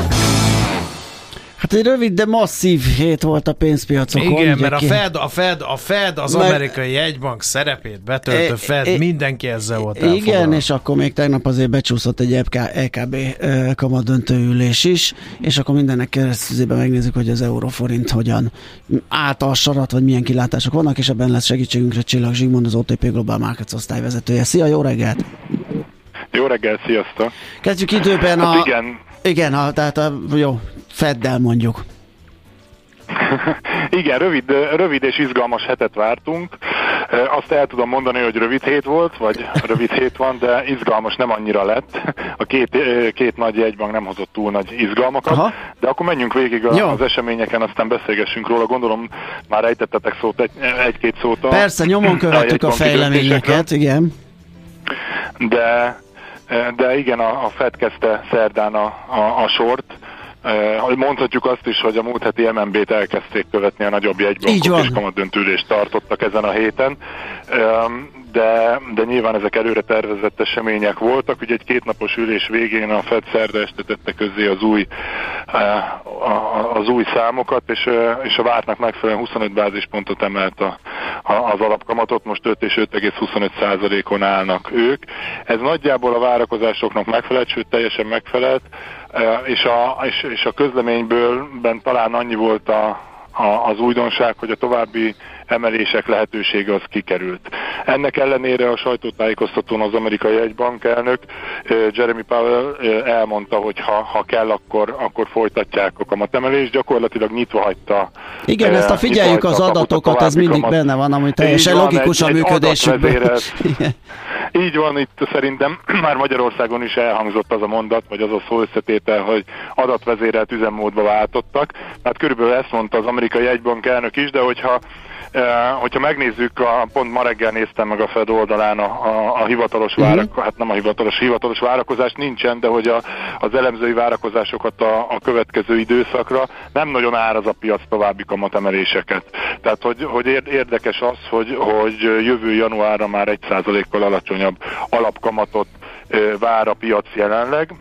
Speaker 3: Hát egy rövid, de masszív hét volt a pénzpiacokon.
Speaker 4: Igen, mert a Fed, a Fed, a Fed, az mert, amerikai jegybank szerepét betöltő e, Fed, e, mindenki ezzel volt
Speaker 3: Igen, és akkor még tegnap azért becsúszott egy EKB e kamat döntőülés is, és akkor mindennek keresztüzében megnézzük, hogy az euróforint hogyan állt a sarat, vagy milyen kilátások vannak, és ebben lesz segítségünkre Csillag Zsigmond, az OTP Global Markets osztályvezetője. Szia, jó reggelt!
Speaker 9: Jó reggel, sziasztok!
Speaker 3: Kezdjük időben hát a... Igen. Igen, a, tehát a, jó, Feddel mondjuk.
Speaker 9: Igen, rövid, rövid és izgalmas hetet vártunk. Azt el tudom mondani, hogy rövid hét volt, vagy rövid hét van, de izgalmas nem annyira lett. A két, két nagy jegybank nem hozott túl nagy izgalmakat, Aha. de akkor menjünk végig a, az eseményeken, aztán beszélgessünk róla. Gondolom már ejtettetek szót, egy, egy-két szót. A,
Speaker 3: Persze, nyomon követtük a, a fejleményeket, igen.
Speaker 9: De de igen, a, a Fed kezdte szerdán a, a, a sort, Mondhatjuk azt is, hogy a múlt heti MNB-t elkezdték követni a nagyobb jegybankok, és kamadöntülést tartottak ezen a héten de, de nyilván ezek előre tervezett események voltak. Ugye egy kétnapos ülés végén a Fed szerda este tette közzé az új, az új számokat, és, és a vártnak megfelelően 25 bázispontot emelt a, az alapkamatot, most 5 és 5,25 százalékon állnak ők. Ez nagyjából a várakozásoknak megfelelt, sőt teljesen megfelelt, és a, és, és a közleményből ben talán annyi volt a, a, az újdonság, hogy a további emelések lehetősége az kikerült. Ennek ellenére a sajtótájékoztatón az amerikai egybank elnök Jeremy Powell elmondta, hogy ha, ha kell, akkor, akkor folytatják a kamatemelést, gyakorlatilag nyitva hagyta.
Speaker 3: Igen, ezt a figyeljük az adatokat, ez mindig kamat. benne van, ami teljesen logikus a működésükben.
Speaker 9: Így van, itt szerintem már Magyarországon is elhangzott az a mondat, vagy az a szó összetétel, hogy adatvezérelt üzemmódba váltottak. Hát körülbelül ezt mondta az amerikai egybank elnök is, de hogyha hogyha megnézzük, a, pont ma reggel néztem meg a Fed oldalán a, a, a hivatalos uh-huh. várakozást, hát nem a hivatalos, hivatalos várakozás nincsen, de hogy a, az elemzői várakozásokat a, a következő időszakra nem nagyon áraz a piac további kamatemeléseket. Tehát, hogy, hogy érdekes az, hogy, hogy jövő januárra már egy százalékkal alacsonyabb alapkamatot vár a piac jelenleg.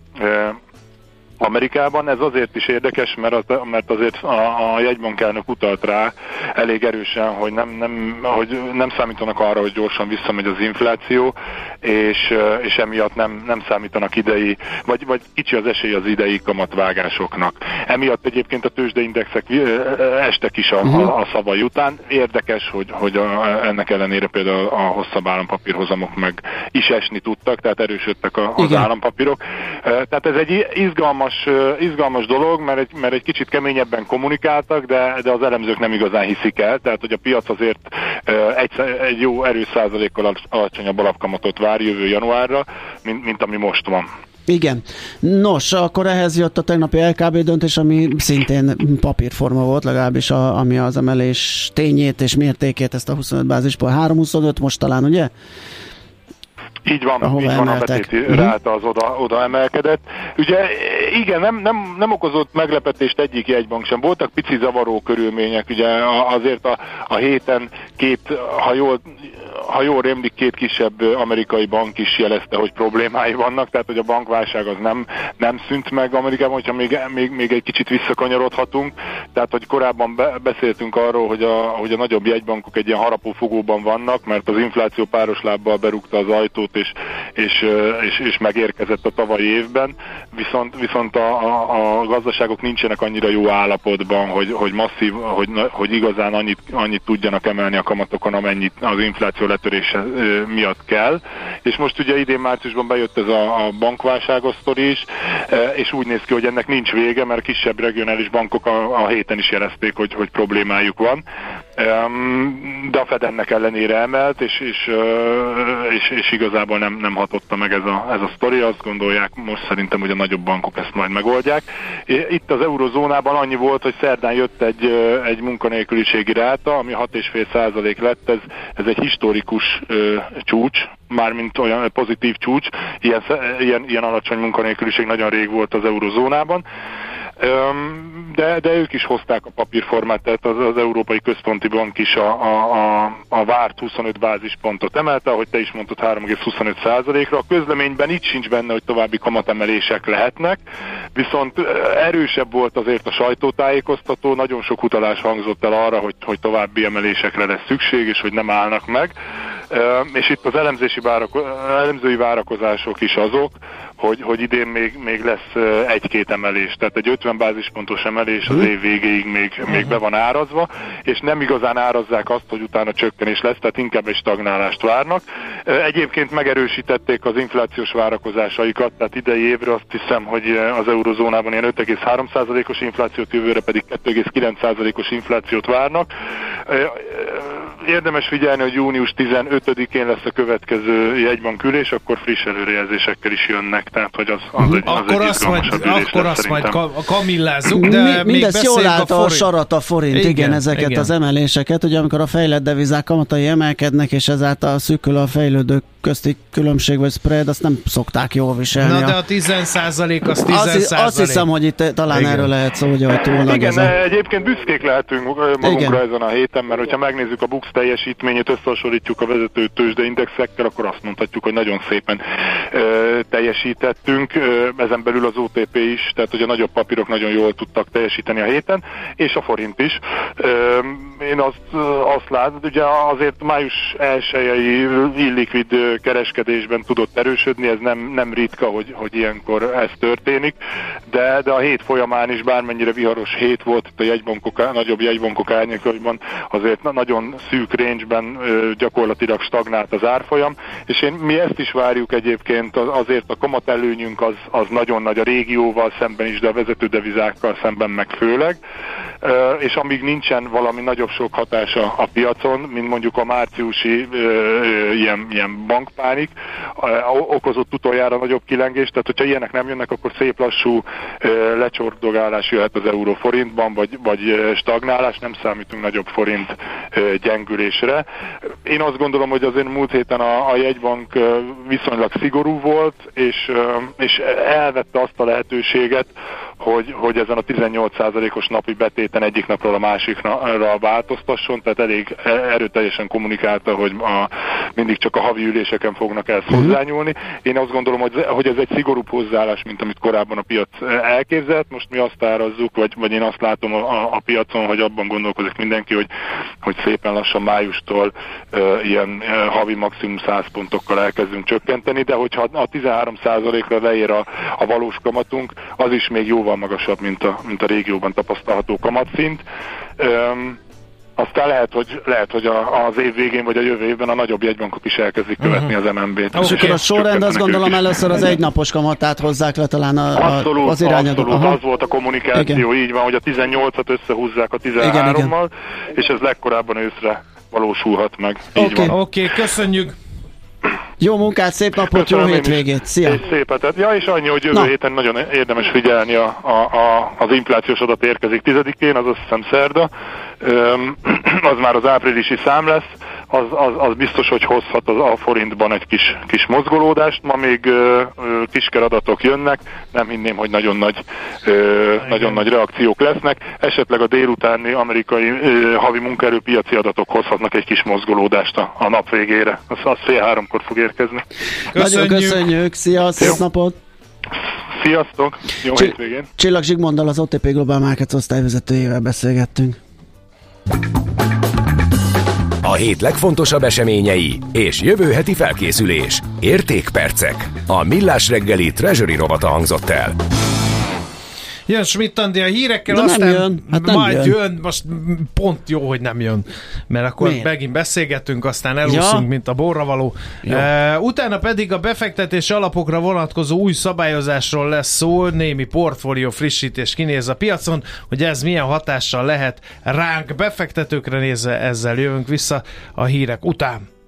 Speaker 9: Amerikában. Ez azért is érdekes, mert, az, mert azért a, a jegybankelnök utalt rá elég erősen, hogy nem, nem, hogy nem számítanak arra, hogy gyorsan visszamegy az infláció, és, és emiatt nem, nem számítanak idei, vagy, vagy kicsi az esély az idei kamatvágásoknak. Emiatt egyébként a tőzsdeindexek estek is a, a, mhm. a szavai után. Érdekes, hogy, hogy a, ennek ellenére például a hosszabb állampapírhozamok meg is esni tudtak, tehát erősödtek a, az Igen. állampapírok. Tehát ez egy izgalmas izgalmas, izgalmas dolog, mert egy, mert egy kicsit keményebben kommunikáltak, de, de az elemzők nem igazán hiszik el, tehát hogy a piac azért egy, egy jó erős százalékkal alacsonyabb alapkamatot vár jövő januárra, mint, mint ami most van.
Speaker 3: Igen. Nos, akkor ehhez jött a tegnapi LKB döntés, ami szintén papírforma volt, legalábbis a, ami az emelés tényét és mértékét, ezt a 25 bázisból 325 most talán, ugye?
Speaker 9: Így van, Ahova így van a betéti uh-huh. ráta az oda, oda emelkedett. Ugye igen, nem, nem, nem okozott meglepetést egyik jegybank sem. Voltak pici zavaró körülmények, ugye azért a, a héten két, ha jól ha jól rémlik, két kisebb amerikai bank is jelezte, hogy problémái vannak, tehát hogy a bankválság az nem, nem szűnt meg Amerikában, hogyha még, még, még egy kicsit visszakanyarodhatunk. Tehát, hogy korábban be, beszéltünk arról, hogy a, hogy a nagyobb jegybankok egy ilyen harapófogóban vannak, mert az infláció páros lábbal berúgta az ajtót, és, és, és, és megérkezett a tavalyi évben, viszont, viszont a, a, a gazdaságok nincsenek annyira jó állapotban, hogy, hogy masszív, hogy, hogy igazán annyit, annyit tudjanak emelni a kamatokon, amennyit az infláció letörése miatt kell. És most ugye idén márciusban bejött ez a, a bankválságos is, és úgy néz ki, hogy ennek nincs vége, mert kisebb regionális bankok a, a héten is jelezték, hogy, hogy problémájuk van. De a Fed ennek ellenére emelt, és, és, és, és igazából nem, nem hatotta meg ez a, ez a sztori. Azt gondolják most szerintem, hogy a nagyobb bankok ezt majd megoldják. Itt az eurozónában annyi volt, hogy szerdán jött egy, egy munkanélküliségi ráta, ami 6,5 százalék lett. Ez, ez egy historikus csúcs, mármint olyan pozitív csúcs. Ilyen, ilyen, ilyen alacsony munkanélküliség nagyon rég volt az eurozónában de, de ők is hozták a papírformát, tehát az, az Európai Központi Bank is a, a, a, a várt 25 bázispontot emelte, ahogy te is mondtad 3,25 százalékra. A közleményben itt sincs benne, hogy további kamatemelések lehetnek, viszont erősebb volt azért a sajtótájékoztató, nagyon sok utalás hangzott el arra, hogy, hogy további emelésekre lesz szükség, és hogy nem állnak meg. És itt az elemzési várako- elemzői várakozások is azok, hogy, hogy idén még, még lesz egy-két emelés, tehát egy 50 bázispontos emelés az év végéig még, még be van árazva, és nem igazán árazzák azt, hogy utána csökkenés lesz, tehát inkább egy stagnálást várnak. Egyébként megerősítették az inflációs várakozásaikat, tehát idei évre azt hiszem, hogy az eurozónában ilyen 5,3%-os inflációt, jövőre pedig 2,9%-os inflációt várnak érdemes figyelni, hogy június 15-én lesz a következő jegybankülés, akkor friss előrejelzésekkel is jönnek, tehát hogy az, az egy, az
Speaker 4: akkor
Speaker 9: egy
Speaker 4: azt majd, Akkor azt majd kamillázzuk, de
Speaker 3: Mi, Mindezt jól látta a, a sarat a forint, igen, igen ezeket igen. az emeléseket, ugye amikor a fejlett devizák kamatai emelkednek, és ezáltal szűkül a fejlődők közti különbség vagy spread, azt nem szokták jól viselni.
Speaker 4: Na de a 10 százalék az 10
Speaker 3: azt, azt hiszem, hogy itt talán Igen. erről lehet szó, hogy, hogy túl
Speaker 9: nagy Igen, ez a... egyébként büszkék lehetünk magunkra Igen. ezen a héten, mert hogyha megnézzük a Bux teljesítményét, összehasonlítjuk a vezető tőzsdeindexekkel, akkor azt mondhatjuk, hogy nagyon szépen ö, teljesítettünk, ö, ezen belül az OTP is, tehát hogy a nagyobb papírok nagyon jól tudtak teljesíteni a héten, és a forint is. Ö, én azt, azt látom, ugye azért május elsőjei illikvid kereskedésben tudott erősödni, ez nem, nem ritka, hogy, hogy ilyenkor ez történik, de, de a hét folyamán is bármennyire viharos hét volt, itt a jegybankok, nagyobb jegybankok árnyékaiban azért nagyon szűk szűk range-ben gyakorlatilag stagnált az árfolyam, és én, mi ezt is várjuk egyébként, azért a kamat előnyünk az, az nagyon nagy a régióval szemben is, de a vezető devizákkal szemben meg főleg, és amíg nincsen valami nagyobb sok hatása a piacon, mint mondjuk a márciusi ilyen, ilyen bankpánik, okozott utoljára nagyobb kilengést, tehát hogyha ilyenek nem jönnek, akkor szép lassú lecsordogálás jöhet az euróforintban, vagy, vagy stagnálás, nem számítunk nagyobb forint gyengülésre. Én azt gondolom, hogy azért múlt héten a, a jegybank viszonylag szigorú volt, és, és elvette azt a lehetőséget, hogy, hogy ezen a 18%-os napi betéten egyik napról a másikra változtasson, tehát elég erőteljesen kommunikálta, hogy a, mindig csak a havi üléseken fognak ezt uh-huh. hozzányúlni. Én azt gondolom, hogy, hogy ez egy szigorúbb hozzáállás, mint amit korábban a piac elképzelt. Most mi azt árazzuk, vagy, vagy én azt látom a, a piacon, hogy abban gondolkozik mindenki, hogy, hogy szépen lassan májustól uh, ilyen uh, havi maximum 100 pontokkal elkezdünk csökkenteni, de hogyha a 13%-ra leér a, a valós kamatunk, az is még jóval magasabb, mint a, mint a régióban tapasztalható kamatszint. Um, aztán lehet, hogy, lehet, hogy a, az év végén vagy a jövő évben a nagyobb jegybankok is elkezdik mhm. követni uh-huh. az MNB-t.
Speaker 3: És akkor a sorrend azt gondolom először az egynapos kamatát hozzák le talán a,
Speaker 9: abszolút, az irányadó. Abszolút, Aha. az volt a kommunikáció, igen. így van, hogy a 18-at összehúzzák a 13-mal, és ez legkorábban őszre valósulhat meg.
Speaker 4: Oké, okay. okay, köszönjük!
Speaker 3: Jó munkát, szép napot, Köszönöm jó hétvégét. Szia!
Speaker 9: És szépet. Ja, és annyi, hogy jövő Na. héten nagyon érdemes figyelni, a, a, a, az inflációs adat érkezik tizedikén, az azt hiszem szerda. Öm, az már az áprilisi szám lesz az, az, az biztos, hogy hozhat az a forintban egy kis, kis mozgolódást. Ma még ö, ö, kisker adatok jönnek, nem hinném, hogy nagyon nagy, ö, nagyon nagy reakciók lesznek. Esetleg a délutáni amerikai ö, havi munkaerőpiaci adatok hozhatnak egy kis mozgolódást a, a nap végére. Az, az fél háromkor fog érkezni.
Speaker 3: Köszönjük. Nagyon köszönjük, szia, szép napot!
Speaker 9: Sziasztok! Jó Csi- hétvégén!
Speaker 3: Csillag Zsigmonddal az OTP Global Markets osztályvezetőjével beszélgettünk
Speaker 5: a hét legfontosabb eseményei és jövő heti felkészülés. Értékpercek. A Millás reggeli Treasury rovata hangzott el.
Speaker 4: Jön Schmidt a hírekkel, De aztán nem jön. Hát nem majd jön. jön. Most pont jó, hogy nem jön. Mert akkor Miért? megint beszélgetünk, aztán elúszunk, ja. mint a borravaló. Uh, utána pedig a befektetés alapokra vonatkozó új szabályozásról lesz szó, némi portfólió frissítés kinéz a piacon, hogy ez milyen hatással lehet ránk befektetőkre nézve, ezzel jövünk vissza a hírek után.